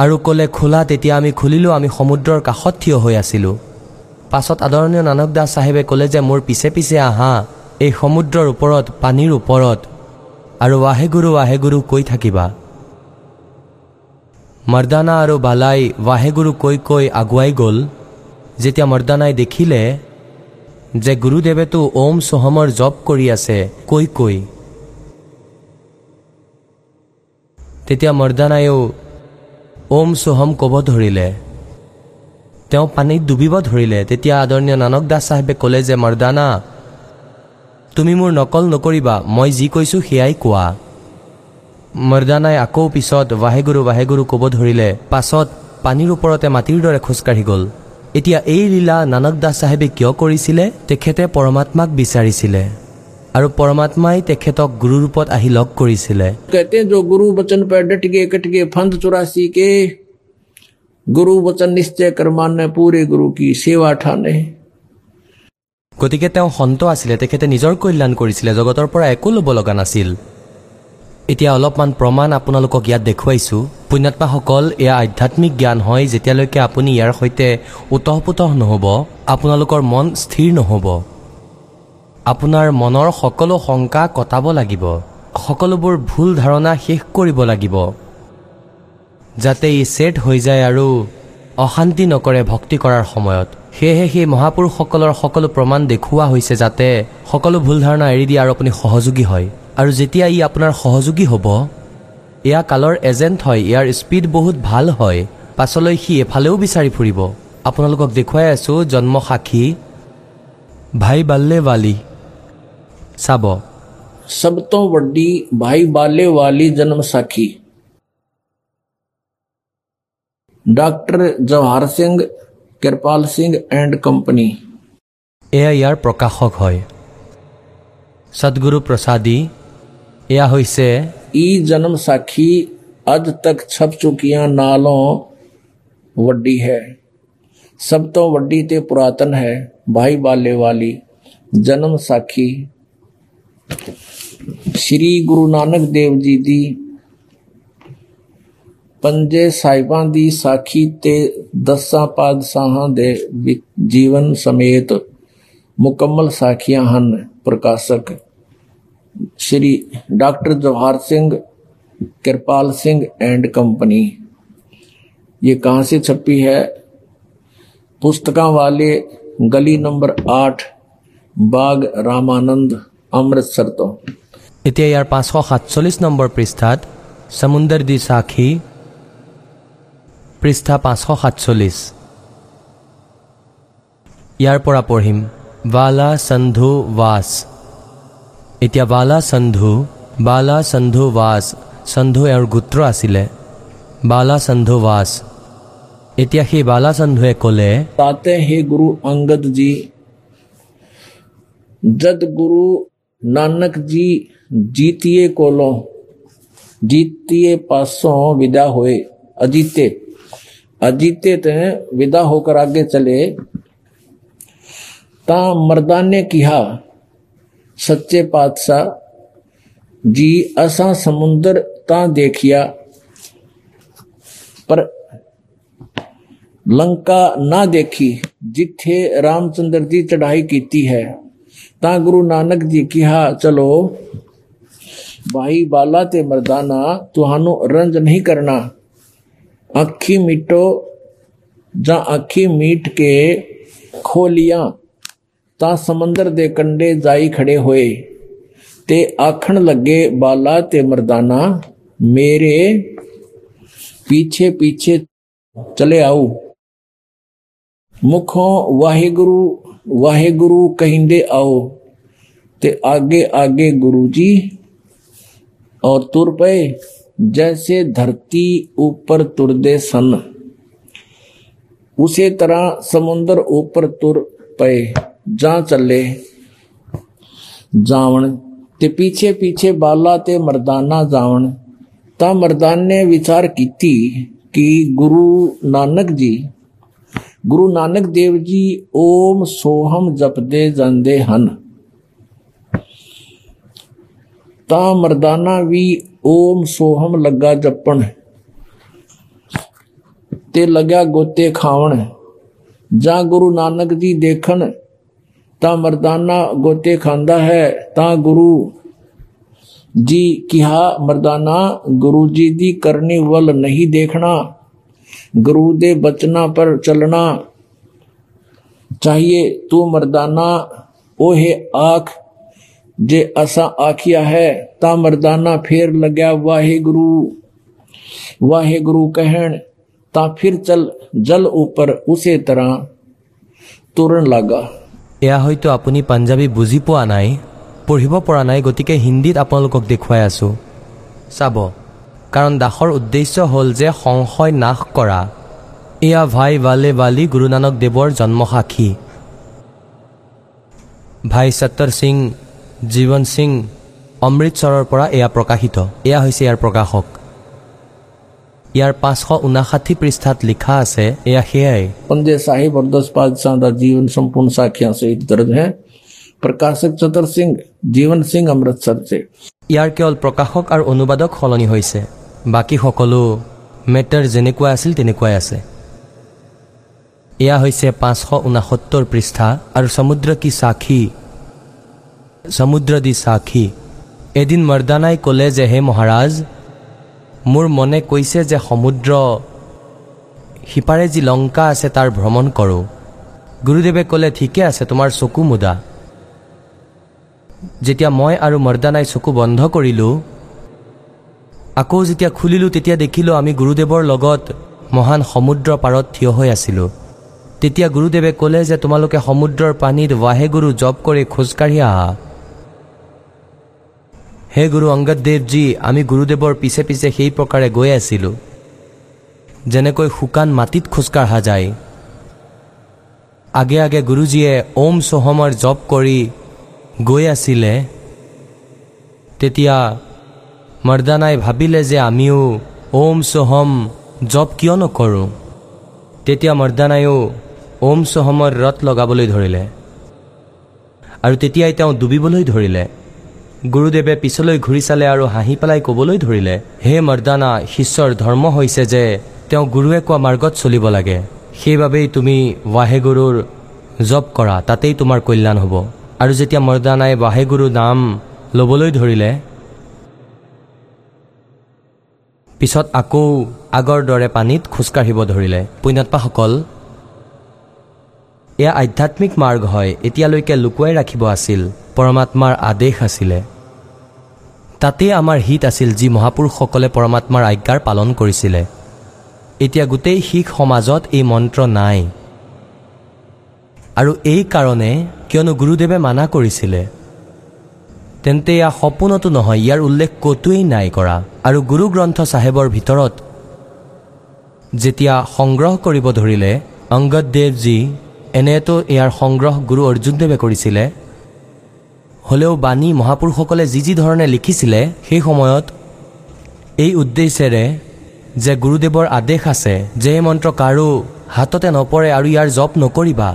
আৰু ক'লে খোলা। তেতিয়া আমি খুলিলোঁ আমি সমুদ্ৰৰ কাষত থিয় হৈ আছিলোঁ। পাছত আদৰণীয় নানক দাস চাহেবে ক'লে যে মোৰ পিছে পিছে আহা এই সমুদ্ৰৰ ওপৰত পানীৰ ওপৰত। আৰু ৱাহেগুৰু ৱাহেগুৰু কৈ থাকিবা। মৰ্দানা আৰু বালাই ৱাহেগুৰু কৈ কৈ আগুৱাই গ'ল। যেতিয়া মৰ্দানাই দেখিলে যে গুৰুদেৱেতো ওম চোহমৰ জপ কৰি আছে কৈ কৈ। তেতিয়া মৰ্দানায়ো ওম চোহম ক'ব ধৰিলে। তেওঁ পানীত ডুবিব ধৰিলে। তেতিয়া আদৰণীয় নানক দাস চাহেবে ক'লে যে মৰ্দানা তুমি মোৰ নকল নকৰিবা মই যি কৈছোঁ সেয়াই কোৱা। মৰ্দানাই আকৌ পিছত ৱাহেগুৰু ৱাহেগুৰু ক'ব ধৰিলে। পাছত পানীৰ ওপৰতে মাটিৰ দৰে খোজকাঢ়ি গ'ল। এতিয়া এই লীলা নানক দাস চাহেবে কিয় কৰিছিলে? তেখেতে পৰমাত্মাক বিচাৰিছিলে। আৰু পৰমাত্মাই তেখেতক গুৰুৰূপত আহি লগ কৰিছিলে। গুৰু বচন নিশ্চয় কৰ্মানে পুৰে গুৰু কি সেৱা ঠানে গতিকে তেওঁ সন্ত আছিলে তেখেতে নিজৰ কল্যাণ কৰিছিলে জগতৰ পৰা একো ল'ব লগা নাছিল। এতিয়া অলপমান প্ৰমাণ আপোনালোকক ইয়াত দেখুৱাইছোঁ। পুণ্যাত্মাসকল এয়া আধ্যাত্মিক জ্ঞান হয় যেতিয়ালৈকে আপুনি ইয়াৰ সৈতে উতহপুতহ নহ'ব আপোনালোকৰ মন স্থিৰ নহ'ব। আপোনাৰ মনৰ সকলো শংকা কটাব লাগিব সকলোবোৰ ভুল ধাৰণা শেষ কৰিব লাগিব। যাতে ই ছেট হৈ যায় আৰু অশান্তি নকৰে ভক্তি কৰাৰ সময়ত। সেয়েহে সেই মহাপুৰুষসকলৰ সকলো প্ৰমাণ দেখুওৱা হৈছে যাতে সকলো ভুল ধাৰণা এৰি দিয়ে আৰু আপুনি সহযোগী হয়। আৰু যেতিয়া ই আপোনাৰ সহযোগী হ'ব এয়া কালৰ এজেণ্ট হয় ইয়াৰ স্পীড বহুত ভাল হয় পাছলৈ সি এফালেও বিচাৰি ফুৰিব। আপোনালোকক দেখুৱাই আছোঁ জন্ম সাক্ষী ভাই বাল্লে বালি। চাব। চবত বাই বাল্লে বালি জন্ম সাক্ষী। doctor Jawahar Singh Kirpal Singh and company এয়া ইয়াৰ প্ৰকাশক হয় সদগুৰু প্ৰসাদী এয়া হৈছে ਈ ਜਨਮ ਸਾਖੀ ਅੱਜ ਤੱਕ ਛਪ ਚੁੱਕੀਆਂ ਨਾਲੋਂ ਵੱਡੀ ਹੈ ਸਭ ਤੋਂ ਵੱਡੀ ਤੇ ਪੁਰਾਤਨ ਹੈ ਭਾਈ ਬਾਲੇ ਵਾਲੀ ਜਨਮ ਸਾਖੀ ਸ੍ਰੀ ਗੁਰੂ ਨਾਨਕ ਦੇਵ ਜੀ ਦੀ ਪੰਜੇ ਸਾਹਿਬਾਂ ਦੀ ਸਾਖੀ ਤੇ ਦਸਾਂ ਪਾਦਸ਼ਾਹਾਂ ਦੇ ਜੀਵਨ ਸਮੇਤ ਮੁਕੰਮਲ ਸਾਖੀਆਂ ਹਨ, ਪ੍ਰਕਾਸ਼ਕ Shri doctor Jawahar Singh Kirpal Singh and company ये कहाँ से छपी है पुस्तक वाले गली नंबर आठ बाग रामानंद अमृतसर तो इतिहार पाँच सौ सतचल्लिस नंबर पृष्ठात समुंदर दी साखी পৃষ্ঠা পাঁচশ সাতচল্লিছ। ইয়াৰ পৰা পঢ়িম বালা চন্ধু ৱাছ এতিয়া বালা সন্ধু বালা সন্ধু ৱাছ সন্ধু এওঁৰ গোত্ৰ আছিলে বালা সন্ধু ৱাছ এতিয়া সেই বালা সন্ধুৱে ক'লে তাতে সেই গুৰু অংগদজী যদ গুৰু নানকজী জিতিয়ে ক'লো জিতিয়ে পাছ বিদা হৈ অজিতে। अजीते थे विदा होकर आगे चले। ता मर्दाने किया सच्चे पातशाह, जी असा समुंदर ता देखिया, पर लंका ना देखी, जिथे रामचंद्र जी चढ़ाई कीती है। ता गुरु नानक जी किया चलो, भाई बाला ते मर्दाना, तुहानू रंज नहीं करना। ਅੱਖੀ ਮਿਟੋ ਜਾਂ ਅੱਖੀ ਮੀਟ ਕੇ ਖੋਲੀਆਂ ਤਾਂ ਸਮੁੰਦਰ ਦੇ ਕੰਢੇ ਜਾਈ ਖੜੇ ਹੋਏ ਤੇ ਆਖਣ ਲੱਗੇ, ਬਾਲਾ ਤੇ ਮਰਦਾਨਾ, ਮੇਰੇ ਪਿੱਛੇ ਪਿੱਛੇ ਚਲੇ ਆਉ ਮੁਖੋ ਵਾਹਿਗੁਰੂ ਵਾਹਿਗੁਰੂ ਕਹਿੰਦੇ ਆਓ ਤੇ ਆਗੇ ਆਗੇ ਗੁਰੂ ਜੀ ਔਰ ਤੁਰ ਪਏ। जैसे धरती ऊपर तुरदे सन उसी तरह समुंदर ऊपर तुर पे जा चले जावण ते पीछे पीछे बाला ते मर्दाना जावण ਤਾਂ ਮਰਦਾਨ ਨੇ ਵਿਚਾਰ ਕੀਤੀ ਕਿ ਗੁਰੂ ਨਾਨਕ ਜੀ ਗੁਰੂ ਨਾਨਕ ਦੇਵ ਜੀ ਓਮ ਸੋਹਮ ਜਪਦੇ ਜਾਂਦੇ ਹਨ ਤਾਂ ਮਰਦਾਨਾ ਵੀ ਓਮ ਸੋਹਮ ਲੱਗਾ ਜਪਣ। ਤੇ ਲੱਗਿਆ ਗੋਤੇ ਖਾਵਣ। ਜਾਂ ਗੁਰੂ ਨਾਨਕ ਜੀ ਦੇਖਣ, ਤਾਂ ਮਰਦਾਨਾ ਗੋਤੇ ਖਾਂਦਾ ਹੈ, ਤਾਂ ਗੁਰੂ ਜੀ ਕਿਹਾ, ਮਰਦਾਨਾ, ਗੁਰੂ ਜੀ ਦੀ ਕਰਨੀ ਵੱਲ ਨਹੀਂ ਦੇਖਣਾ। ਗੁਰੂ ਦੇ ਬਚਨਾਂ ਪਰ ਚੱਲਣਾ ਚਾਹੀਏ। ਤੂੰ ਮਰਦਾਨਾ ਉਹੇ ਆਖ ਜੇ ਅਸਾਂ ਆਖਿਆ ਹੈ ਤਾਂ ਮਰਦਾਨਾ ਫੇਰ ਲੱਗਿਆ ਵਾਹਿਗੁਰੂ ਵਾਹਿਗੁਰੂ ਕਹਿਣ ਤਾਂ ਫਿਰ ਚਲ ਜਲ ਉੱਪਰ ਉਸੇ ਤਰ੍ਹਾਂ ਤੁਰਨ ਲੱਗਾ এয়া হয়তো আপুনি পাঞ্জাবী বুজি পোৱা নাই পঢ়িব পৰা নাই গতিকে হিন্দীত আপোনালোকক দেখুৱাই আছোঁ চাব কাৰণ দাসৰ উদ্দেশ্য হ'ল যে সংশয় নাশ কৰা এয়া ভাই ৱালে ৱালি গুৰু নানক দেৱৰ জন্মসাক্ষী ভাই সত্তৰ সিং জীৱন সিং অমৃতসৰৰ পৰা এয়া প্ৰকাশিত। এয়া হৈছে ইয়াৰ প্ৰকাশক। ইয়াৰ পাঁচশ ঊনাষাঠি পৃষ্ঠাত লিখা আছে এয়া সেয়াই। পঞ্জে চাহিব জীৱন সম্পূৰ্ণ সাক্ষী আছে প্ৰকাশক চতৰ সিং জীৱন সিং অমৃতসৰ ইয়াৰ কেৱল প্ৰকাশক আৰু অনুবাদক সলনি হৈছে। বাকী সকলো মেটাৰ যেনেকুৱা আছিল তেনেকুৱাই আছে। এয়া হৈছে পাঁচশ ঊনসত্তৰ পৃষ্ঠা আৰু সমুদ্ৰ কি সাক্ষী সমুদ্ৰদি সাক্ষী এদিন মৰ্দানাই ক'লে যে হে মহাৰাজ মোৰ মনে কৈছে যে সমুদ্ৰ সিপাৰে যি লংকা আছে তাৰ ভ্ৰমণ কৰোঁ গুৰুদেৱে ক'লে ঠিকে আছে তোমাৰ চকু মুদা যেতিয়া মই আৰু মৰ্দানাই চকু বন্ধ কৰিলোঁ আকৌ যেতিয়া খুলিলোঁ তেতিয়া দেখিলোঁ আমি গুৰুদেৱৰ লগত মহান সমুদ্ৰ পাৰত থিয় হৈ আছিলোঁ তেতিয়া গুৰুদেৱে ক'লে যে তোমালোকে সমুদ্ৰৰ পানীত ৱাহে গুৰু জপ কৰি খোজকাঢ়ি আহা হে গুৰু অংগদেৱজী আমি গুৰুদেৱৰ পিছে পিছে সেই প্ৰকাৰে গৈ আছিলোঁ যেনেকৈ শুকান মাটিত খোজকাঢ়া যায়। আগে আগে গুৰুজীয়ে ওম চোহমৰ জপ কৰি গৈ আছিলে। তেতিয়া মৰ্দানাই ভাবিলে যে আমিও ওম চোহম জপ কিয় নকৰোঁ? তেতিয়া মৰ্দানায়ো ওম চোহমৰ ৰথ লগাবলৈ ধৰিলে। আৰু তেতিয়াই তেওঁ ডুবিবলৈ ধৰিলে। গুৰুদেৱে পিছলৈ ঘূৰি চালে আৰু হাঁহি পেলাই ক'বলৈ ধৰিলে হে মৰ্দানা শিষ্যৰ ধৰ্ম হৈছে যে তেওঁ গুৰুৱে কোৱা মাৰ্গত চলিব লাগে। সেইবাবেই তুমি ৱাহেগুৰুৰ জপ কৰা তাতেই তোমাৰ কল্যাণ হ'ব। আৰু যেতিয়া মৰ্দানাই ৱাহেগুৰু নাম ল'বলৈ ধৰিলে পিছত আকৌ আগৰ দৰে পানীত খোজকাঢ়িব ধৰিলে। পুণ্যাত্মাসকল এয়া আধ্যাত্মিক মাৰ্গ হয় এতিয়ালৈকে লুকুৱাই ৰাখিব আছিল পৰমাত্মাৰ আদেশ আছিলে। তাতেই আমাৰ হিত আছিল যি মহাপুৰুষসকলে পৰমাত্মাৰ আজ্ঞাৰ পালন কৰিছিলে। এতিয়া গোটেই শিখ সমাজত এই মন্ত্ৰ নাই। আৰু এই কাৰণে কিয়নো গুৰুদেৱে মানা কৰিছিলে। তেন্তে এয়া সপোনতো নহয় ইয়াৰ উল্লেখ ক'তোৱেই নাই কৰা। আৰু গুৰু গ্ৰন্থ চাহেবৰ ভিতৰত যেতিয়া সংগ্ৰহ কৰিব ধৰিলে অংগদেৱজী এনেতো ইয়াৰ সংগ্ৰহ গুৰু অৰ্জুনদেৱে কৰিছিলে। হ'লেও বাণী মহাপুৰুষসকলে যি যি ধৰণে লিখিছিলে সেই সময়ত এই উদ্দেশ্যেৰে যে গুৰুদেৱৰ আদেশ আছে যে এই মন্ত্ৰ কাৰো হাততে নপৰে আৰু ইয়াৰ জপ নকৰিবা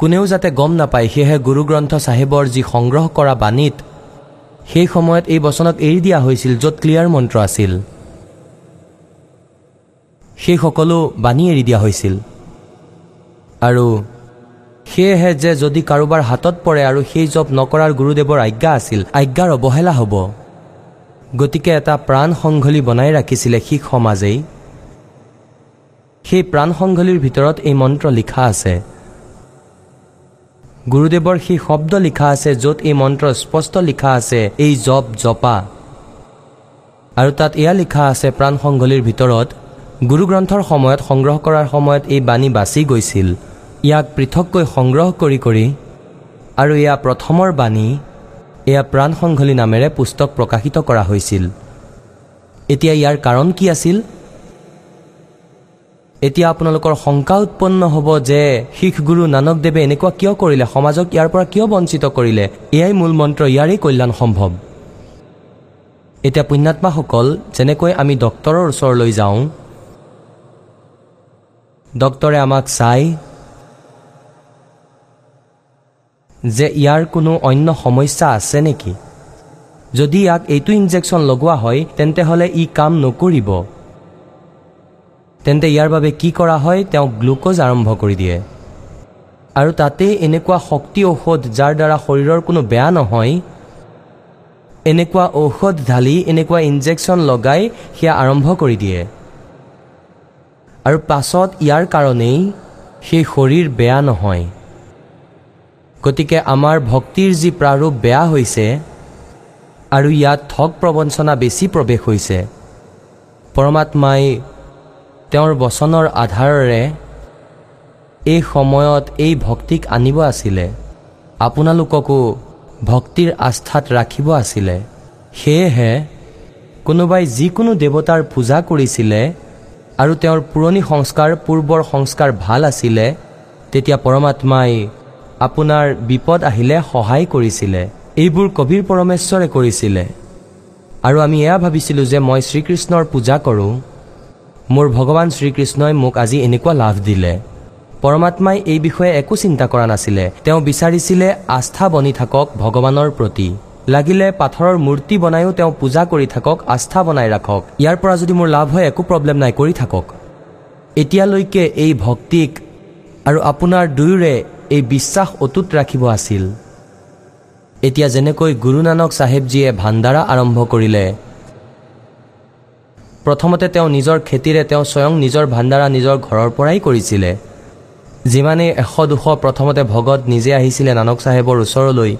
কোনেও যাতে গম নাপায় সেয়েহে গুৰু গ্ৰন্থ চাহেবৰ যি সংগ্ৰহ কৰা বাণীত সেই সময়ত এই বচনক এৰি দিয়া হৈছিল য'ত ক্লিয়াৰ মন্ত্ৰ আছিল। সেই সকলো বাণী এৰি দিয়া হৈছিল। আৰু সেয়েহে যে যদি কাৰোবাৰ হাতত পৰে আৰু সেই জপ নকৰাৰ গুৰুদেৱৰ আজ্ঞা আছিল আজ্ঞাৰ অৱহেলা হ'ব। গতিকে এটা প্ৰাণ সংঘলি বনাই ৰাখিছিলে শিখ সমাজেই। সেই প্ৰাণ সংঘলিৰ ভিতৰত এই মন্ত্ৰ লিখা আছে। গুৰুদেৱৰ সেই শব্দ লিখা আছে য'ত এই মন্ত্ৰ স্পষ্ট লিখা আছে এই জপ জপা। আৰু তাত এয়া লিখা আছে প্ৰাণ সংঘলিৰ ভিতৰত গুৰুগ্ৰন্থৰ সময়ত সংগ্ৰহ কৰাৰ সময়ত এই বাণী বাচি গৈছিল। ইয়াক পৃথককৈ সংগ্ৰহ কৰি কৰি আৰু এয়া প্ৰথমৰ বাণী এয়া প্ৰাণ সংঘলি নামেৰে পুস্তক প্ৰকাশিত কৰা হৈছিল। এতিয়া ইয়াৰ কাৰণ কি আছিল? এতিয়া আপোনালোকৰ শংকা উৎপন্ন হ'ব যে শিখ গুৰু নানকদেৱে এনেকুৱা কিয় কৰিলে সমাজক ইয়াৰ পৰা কিয় বঞ্চিত কৰিলে? এয়াই মূল মন্ত্ৰ ইয়াৰেই কল্যাণ সম্ভৱ। এতিয়া পুণ্যাত্মাসকল যেনেকৈ আমি ডক্তৰৰ ওচৰলৈ যাওঁ ডক্তৰে আমাক চাই যে ইয়াৰ কোনো অন্য সমস্যা আছে নেকি? যদি ইয়াক এইটো ইনজেকশ্যন লগোৱা হয় তেন্তে হ'লে ই কাম নকৰিব। তেন্তে ইয়াৰ বাবে কি কৰা হয় তেওঁক গ্লুক'জ আৰম্ভ কৰি দিয়ে। আৰু তাতেই এনেকুৱা শক্তি ঔষধ যাৰ দ্বাৰা শৰীৰৰ কোনো বেয়া নহয় এনেকুৱা ঔষধ ঢালি এনেকুৱা ইনজেকশ্যন লগাই সেয়া আৰম্ভ কৰি দিয়ে। আৰু পাছত ইয়াৰ কাৰণেই সেই শৰীৰ বেয়া নহয়। গতিকে আমাৰ ভক্তিৰ যি প্ৰাৰূপ বেয়া হৈছে আৰু ইয়াত ঠগ প্ৰবঞ্চনা বেছি প্ৰৱেশ হৈছে। পৰমাত্মাই তেওঁৰ বচনৰ আধাৰেৰে এই সময়ত এই ভক্তিক আনিব আছিলে। আপোনালোককো ভক্তিৰ আস্থাত ৰাখিব আছিলে। সেয়েহে কোনোবাই যিকোনো দেৱতাৰ পূজা কৰিছিলে আৰু তেওঁৰ পুৰণি সংস্কাৰ পূৰ্বৰ সংস্কাৰ ভাল আছিলে তেতিয়া পৰমাত্মাই আপোনাৰ বিপদ আহিলে সহায় কৰিছিলে। এইবোৰ কবিৰ পৰমেশ্বৰে কৰিছিলে। আৰু আমি এয়া ভাবিছিলোঁ যে মই শ্ৰীকৃষ্ণৰ পূজা কৰোঁ। মোৰ ভগৱান শ্ৰীকৃষ্ণই মোক আজি এনেকুৱা লাভ দিলে। পৰমাত্মাই এই বিষয়ে একো চিন্তা কৰা নাছিলে। তেওঁ বিচাৰিছিলে আস্থা বনি থাকক ভগৱানৰ প্ৰতি। লাগিলে পাথৰৰ মূৰ্তি বনায়ো তেওঁ পূজা কৰি থাকক আস্থা বনাই ৰাখক। ইয়াৰ পৰা যদি মোৰ লাভ হয় একো প্ৰব্লেম নাই কৰি থাকক। এতিয়ালৈকে এই ভক্তিক আৰু আপোনাৰ দুয়োৰে এই বিশ্বাস অটুট ৰাখিব আছিল। এতিয়া যেনেকৈ গুৰু নানক চাহেবজীয়ে ভাণ্ডাৰা আৰম্ভ কৰিলে প্ৰথমতে তেওঁ নিজৰ খেতিৰে তেওঁ স্বয়ং নিজৰ ভাণ্ডাৰা নিজৰ ঘৰৰ পৰাই কৰিছিলে। যিমানেই এশ দুশ প্ৰথমতে ভগত নিজে আহিছিলে নানক চাহেবৰ ওচৰলৈ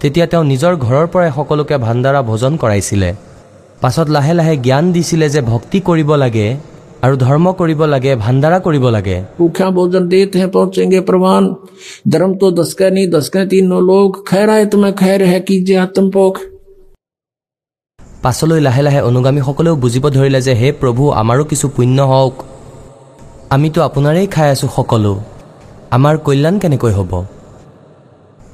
তেতিয়া তেওঁ নিজৰ ঘৰৰ পৰাই সকলোকে ভাণ্ডাৰা ভোজন কৰাইছিলে। পাছত লাহে লাহে জ্ঞান দিছিলে যে ভক্তি কৰিব লাগে আৰু ধৰ্ম কৰিব লাগে ভাণ্ডাৰা কৰিব লাগে। ভোজন প্ৰমাণ ধৰ্ম তো নি লোক তুমি খেৰ হে কি যে পাছলৈ লাহে লাহে অনুগামীসকলেও বুজিব ধৰিলে যে হে প্ৰভু আমাৰো কিছু পুণ্য হওক। আমিতো আপোনাৰেই খাই আছোঁ সকলো। আমাৰ কল্যাণ কেনেকৈ হ'ব?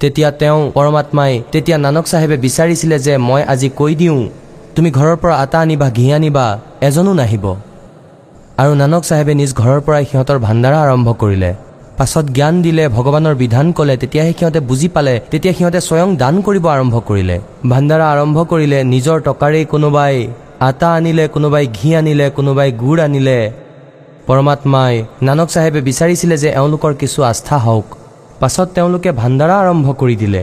তেতিয়া তেওঁ পৰমাত্মাই তেতিয়া নানক চাহেবে বিচাৰিছিলে যে মই আজি কৈ দিওঁ তুমি ঘৰৰ পৰা আটা আনিবা ঘিঁ আনিবা এজনো নাহিব। আৰু নানক চাহেবে নিজ ঘৰৰ পৰাই সিহঁতৰ ভাণ্ডাৰা আৰম্ভ কৰিলে। পাছত জ্ঞান দিলে ভগৱানৰ বিধান ক'লে তেতিয়াহে সিহঁতে বুজি পালে তেতিয়া সিহঁতে স্বয়ং দান কৰিব আৰম্ভ কৰিলে। ভাণ্ডাৰা আৰম্ভ কৰিলে নিজৰ টকাৰেই কোনোবাই আটা আনিলে কোনোবাই ঘি আনিলে কোনোবাই গুড় আনিলে। পৰমাত্মাই নানক চাহেবে বিচাৰিছিলে যে এওঁলোকৰ কিছু আস্থা হওক। পাছত তেওঁলোকে ভাণ্ডাৰা আৰম্ভ কৰি দিলে।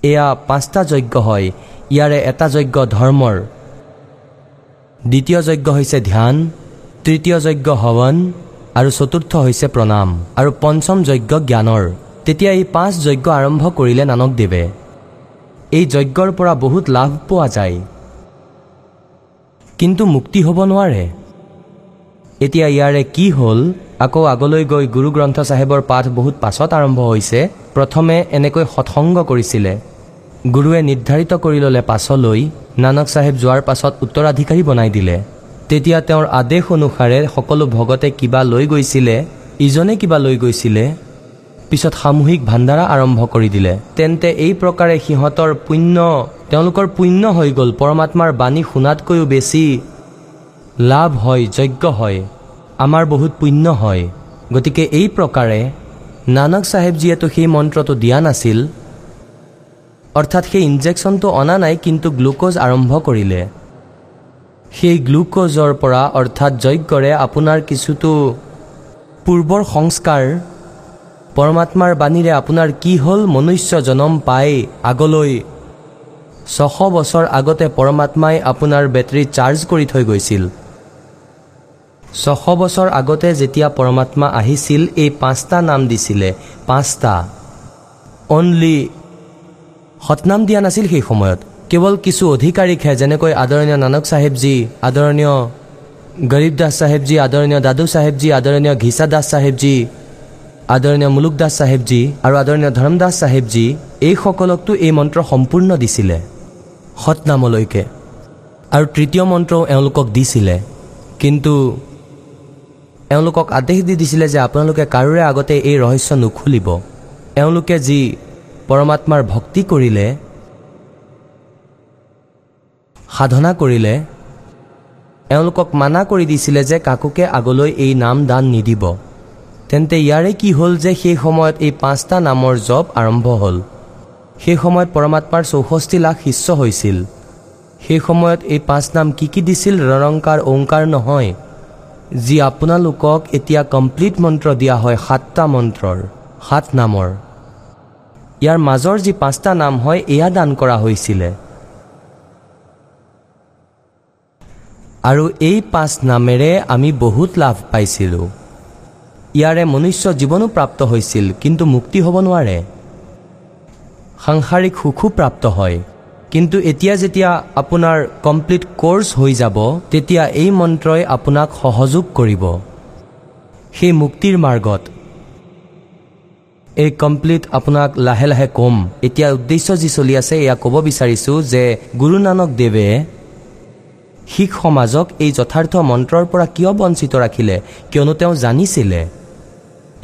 এয়া পাঁচটা যজ্ঞ হয়। ইয়াৰে এটা যজ্ঞ ধৰ্মৰ। দ্বিতীয় যজ্ঞ হৈছে ধ্যান তৃতীয় যজ্ঞ হৱন আৰু চতুৰ্থ হৈছে প্ৰণাম আৰু পঞ্চম যজ্ঞ জ্ঞানৰ। তেতিয়া এই পাঁচ যজ্ঞ আৰম্ভ কৰিলে নানকদেৱে এই যজ্ঞৰ পৰা বহুত লাভ পোৱা যায়। কিন্তু মুক্তি হ'ব নোৱাৰে। এতিয়া ইয়াৰে কি হ'ল? আকৌ আগলৈ গৈ গুৰু গ্ৰন্থ চাহেবৰ পাঠ বহুত পাছত আৰম্ভ হৈছে। প্ৰথমে এনেকৈ সৎসংগ কৰিছিলে। গুৰুৱে নিৰ্ধাৰিত কৰি ল'লে পাছলৈ নানক চাহেব যোৱাৰ পাছত উত্তৰাধিকাৰী বনাই দিলে। তেতিয়া তেওঁৰ আদেশ অনুসাৰে সকলো ভকতে কিবা লৈ গৈছিলে ইজনে কিবা লৈ গৈছিলে পিছত সামূহিক ভাণ্ডাৰা আৰম্ভ কৰি দিলে। তেন্তে এই প্ৰকাৰে সিহঁতৰ পুণ্য তেওঁলোকৰ পুণ্য হৈ গ'ল পৰমাত্মাৰ বাণী শুনাতকৈও বেছি লাভ হয় যজ্ঞ হয় আমাৰ বহুত পুণ্য হয়। গতিকে এই প্ৰকাৰে নানক চাহেবজীয়েতো সেই মন্ত্ৰটো দিয়া নাছিল। অৰ্থাৎ সেই ইনজেকশ্যনটো অনা নাই কিন্তু গ্লুক'জ আৰম্ভ কৰিলে। সেই গ্লুক'জৰ পৰা অৰ্থাৎ যজ্ঞৰে আপোনাৰ কিছুতো পূৰ্বৰ সংস্কাৰ পৰমাত্মাৰ বাণীৰে আপোনাৰ কি হ'ল মনুষ্য জনম পাই আগলৈ ছশ বছৰ আগতে পৰমাত্মাই আপোনাৰ বেটেৰী চাৰ্জ কৰি থৈ গৈছিল। ছশ বছৰ আগতে যেতিয়া পৰমাত্মা আহিছিল এই পাঁচটা নাম দিছিলে পাঁচটা। অনলি সতনাম দিয়া নাছিল সেই সময়ত। কেৱল কিছু অধিকাৰীকহে যেনেকৈ আদৰণীয় নানক চাহেবজী আদৰণীয় গৰীব দাস চাহেবজী আদৰণীয় দাদু চাহেবজী আদৰণীয় ঘিচা দাস চাহেবজী আদৰণীয় মুলুক দাস চাহেবজী আৰু আদৰণীয় ধৰমদাস চাহেবজী এইসকলকতো এই মন্ত্ৰ সম্পূৰ্ণ দিছিলে। সতনামলৈকে আৰু তৃতীয় মন্ত্ৰও এওঁলোকক দিছিলে। কিন্তু এওঁলোকক আদেশ দি দিছিলে যে আপোনালোকে কাৰোৰে আগতে এই ৰহস্য নুখুলিব। এওঁলোকে যি পৰমাত্মাৰ ভক্তি কৰিলে সাধনা কৰিলে এওঁলোকক মানা কৰি দিছিলে যে কাকোকে আগলৈ এই নাম দান নিদিব। তেন্তে ইয়াৰে কি হ'ল যে সেই সময়ত এই পাঁচটা নামৰ জপ আৰম্ভ হ'ল? সেই সময়ত পৰমাত্মাৰ চৌষষ্ঠি লাখ শিষ্য হৈছিল। সেই সময়ত এই পাঁচ নাম কি কি দিছিল ৰৰংকাৰ ওংকাৰ নহয় যি আপোনালোকক এতিয়া কমপ্লিট মন্ত্ৰ দিয়া হয় সাতটা মন্ত্ৰৰ সাত নামৰ। ইয়াৰ মাজৰ যি পাঁচটা নাম হয় এয়া দান কৰা হৈছিলে। আৰু এই পাঁচ নামেৰে আমি বহুত লাভ পাইছিলোঁ। ইয়াৰে মনুষ্য জীৱনো প্ৰাপ্ত হৈছিল কিন্তু মুক্তি হ'ব নোৱাৰে। সাংসাৰিক সুখো প্ৰাপ্ত হয়। কিন্তু এতিয়া যেতিয়া আপোনাৰ কমপ্লিট ক'ৰ্ছ হৈ যাব তেতিয়া এই মন্ত্ৰই আপোনাক সহযোগ কৰিব। সেই মুক্তিৰ মাৰ্গত এই কমপ্লিট আপোনাক লাহে লাহে ক'ম। এতিয়া উদ্দেশ্য যি চলি আছে এয়া ক'ব বিচাৰিছোঁ যে গুৰু নানক দেৱে শিখ সমাজক এই যথাৰ্থ মন্ত্ৰৰ পৰা কিয় বঞ্চিত ৰাখিলে কিয়নো তেওঁ জানিছিলে।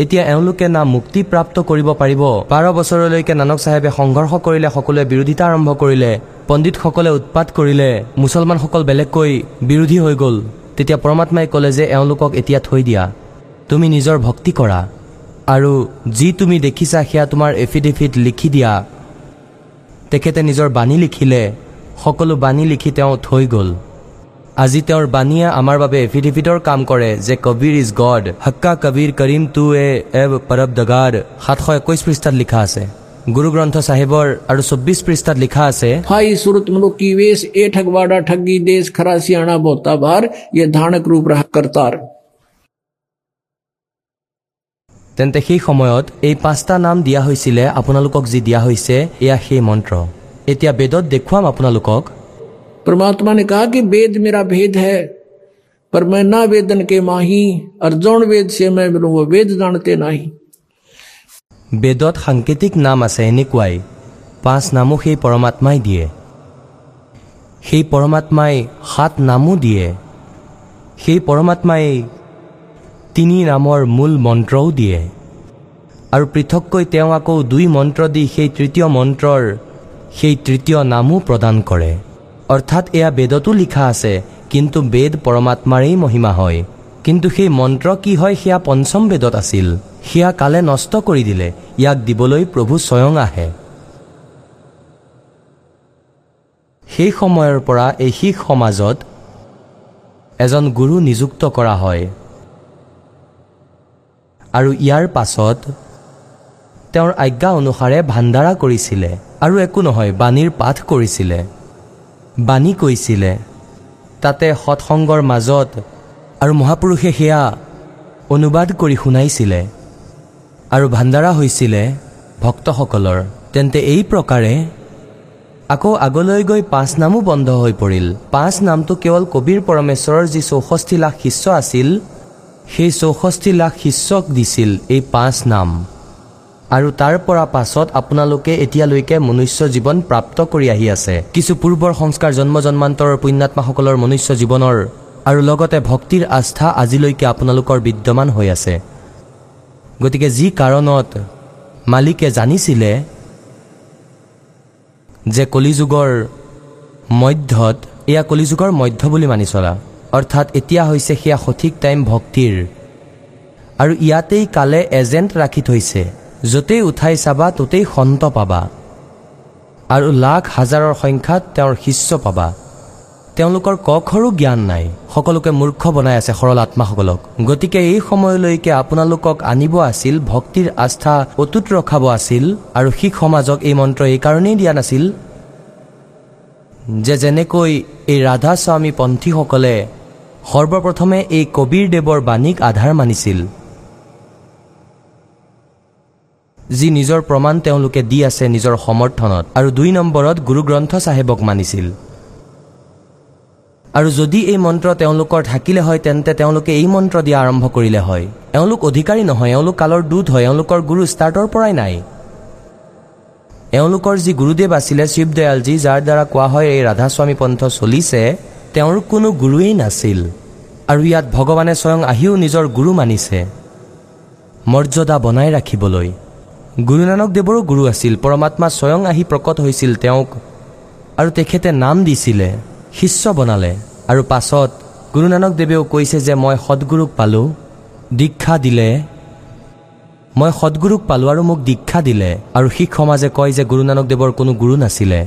এতিয়া এওঁলোকে না মুক্তি প্ৰাপ্ত কৰিব পাৰিব। বাৰ বছৰলৈকে নানক চাহেবে সংঘৰ্ষ কৰিলে সকলোৱে বিৰোধিতা আৰম্ভ কৰিলে পণ্ডিতসকলে উৎপাত কৰিলে মুছলমানসকল বেলেগকৈ বিৰোধী হৈ গ'ল। তেতিয়া পৰমাত্মাই ক'লে যে এওঁলোকক এতিয়া থৈ দিয়া। তুমি নিজৰ ভক্তি কৰা। আৰু যি তুমি দেখিছা সেয়া তোমাৰ এফিডেভিট লিখি দিয়া। তেখেতে নিজৰ বাণী লিখিলে সকলো বাণী লিখি তেওঁ থৈ গ'ল। আজি তেওঁৰ বাণীয়ে আমাৰ বাবে এফিডেভিটৰ কাম কৰে যে কবিৰ ইজ গড। হক্কা কবিৰ কৰিম টু এ এব পৰব দগাৰ সাতশ একৈছ পৃষ্ঠাত লিখা আছে। গুৰু গ্ৰন্থ চাহেবৰ আৰু চৌব্বিছ পৃষ্ঠাত লিখা আছে ঠগি দেশ খৰাচিয়ানা বতাবাৰ ধানক ৰূপ ৰাহ কৰ্তাৰ। তেন্তে সেই সময়ত এই পাঁচটা নাম দিয়া হৈছিলে আপোনালোকক যি দিয়া হৈছে এয়া সেই মন্ত্ৰ এতিয়া বেদত দেখুৱাম আপোনালোকক परमात्मा ने कहा कि वेद मेरा भेद है पर मैं ना वेदन के माही और जौन वेद से मैं मिलूं वो वेद जानते नहीं বেদত সাংকেতিক নাম আছে এনেকুৱাই পাঁচ নামো সেই পৰমাত্মাই দিয়ে সেই পৰমাত্মাই সাত নামো দিয়ে সেই পৰমাত্মাই তিনি নামৰ মূল মন্ত্ৰও দিয়ে। আৰু পৃথককৈ তেওঁ আকৌ দুই মন্ত্ৰ দি সেই তৃতীয় মন্ত্ৰৰ সেই তৃতীয় নামো প্ৰদান কৰে। অৰ্থাৎ এয়া বেদতো লিখা আছে কিন্তু বেদ পৰমাত্মাৰেই মহিমা হয়। কিন্তু সেই মন্ত্ৰ কি হয় সেয়া পঞ্চম বেদত আছিল। সেয়া কালে নষ্ট কৰি দিলে ইয়াক দিবলৈ প্ৰভু স্বয়ং আহে। সেই সময়ৰ পৰা এই শিখ সমাজত এজন গুৰু নিযুক্ত কৰা হয়। আৰু ইয়াৰ পাছত তেওঁৰ আজ্ঞা অনুসাৰে ভাণ্ডাৰা কৰিছিলে আৰু একো নহয় বাণীৰ পাঠ কৰিছিলে। বাণী কৈছিলে তাতে সৎসংগৰ মাজত আৰু মহাপুৰুষে সেয়া অনুবাদ কৰি শুনাইছিলে আৰু ভাণ্ডাৰা হৈছিলে ভক্তসকলৰ। তেন্তে এই প্ৰকাৰে আকৌ আগলৈ গৈ পাঁচ নামো বন্ধ হৈ পৰিল। পাঁচ নামটো কেৱল কবিৰ পৰমেশ্বৰৰ যি চৌষষ্ঠি লাখ শিষ্য আছিল সেই চৌষষ্ঠি লাখ শিষ্যক দিছিল এই পাঁচ নাম। আৰু তাৰ পৰা পাছত আপোনালোকে এতিয়ালৈকে মনুষ্য জীৱন প্ৰাপ্ত কৰি আহি আছে। কিছু পূৰ্বৰ সংস্কাৰ জন্ম জন্মান্তৰৰ পুণ্যাত্মাসকলৰ মনুষ্য জীৱনৰ আৰু লগতে ভক্তিৰ আস্থা আজিলৈকে আপোনালোকৰ বিদ্যমান হৈ আছে। গতিকে যি কাৰণত মালিকে জানিছিলে যে কলিযুগৰ মধ্যত এয়া কলিযুগৰ মধ্য বুলি মানি চলা। অৰ্থাৎ এতিয়া হৈছে সেয়া সঠিক টাইম ভক্তিৰ। আৰু ইয়াতেই কালে এজেণ্ট ৰাখি থৈছে য'তেই উঠাই চাবা ত'তেই সন্ত পাবা। আৰু লাখ হাজাৰৰ সংখ্যাত তেওঁৰ শিষ্য পাবা। তেওঁলোকৰ কখৰো জ্ঞান নাই। সকলোকে মূৰ্খ বনাই আছে সৰল আত্মাসকলক। গতিকে এই সময়লৈকে আপোনালোকক আনিব আছিল ভক্তিৰ আস্থা অটুট ৰখাব আছিল আৰু শিখ সমাজক এই মন্ত্ৰ এইকাৰণেই দিয়া নাছিল যে যেনেকৈ এই ৰাধা স্বামী পন্থীসকলে সৰ্বপ্ৰথমে এই কবিৰ দেৱৰ বাণীক আধাৰ মানিছিল। যি নিজৰ প্ৰমাণ তেওঁলোকে দি আছে নিজৰ সমৰ্থনত আৰু দুই নম্বৰত গুৰু গ্ৰন্থ চাহেবক মানিছিল। আৰু যদি এই মন্ত্ৰ তেওঁলোকৰ থাকিলে হয় তেন্তে তেওঁলোকে এই মন্ত্ৰ দিয়া আৰম্ভ কৰিলে হয়। এওঁলোক অধিকাৰী নহয় এওঁলোক কালৰ দূত হয় এওঁলোকৰ গুৰু ষ্টাৰ্টৰ পৰাই নাই। এওঁলোকৰ যি গুৰুদেৱ আছিলে শিৱদয়ালজী যাৰ দ্বাৰা কোৱা হয় এই ৰাধাস্বামী পন্থ চলিছে তেওঁৰ কোনো গুৰুৱেই নাছিল আৰু ইয়াত ভগৱানে স্বয়ং আহিও নিজৰ গুৰু মানিছে। মৰ্যাদা বনাই ৰাখিবলৈ। গুৰু নানক দেৱৰো গুৰু আছিল পৰমাত্মা স্বয়ং আহি প্ৰকট হৈছিল তেওঁক আৰু তেখেতে নাম দিছিলে শিষ্য বনালে। আৰু পাছত গুৰু নানক দেৱেও কৈছে যে মই সদগুৰুক পালোঁ দীক্ষা দিলে। মই সদগুৰুক পালোঁ আৰু মোক দীক্ষা দিলে। আৰু শিখ সমাজে কয় যে গুৰু নানক দেৱৰ কোনো গুৰু নাছিলে।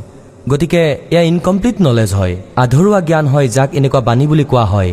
গতিকে এয়া ইনকমপ্লিট নলেজ হয়। আধৰুৱা জ্ঞান হয় যাক এনেকুৱা বাণী বুলি কোৱা হয়।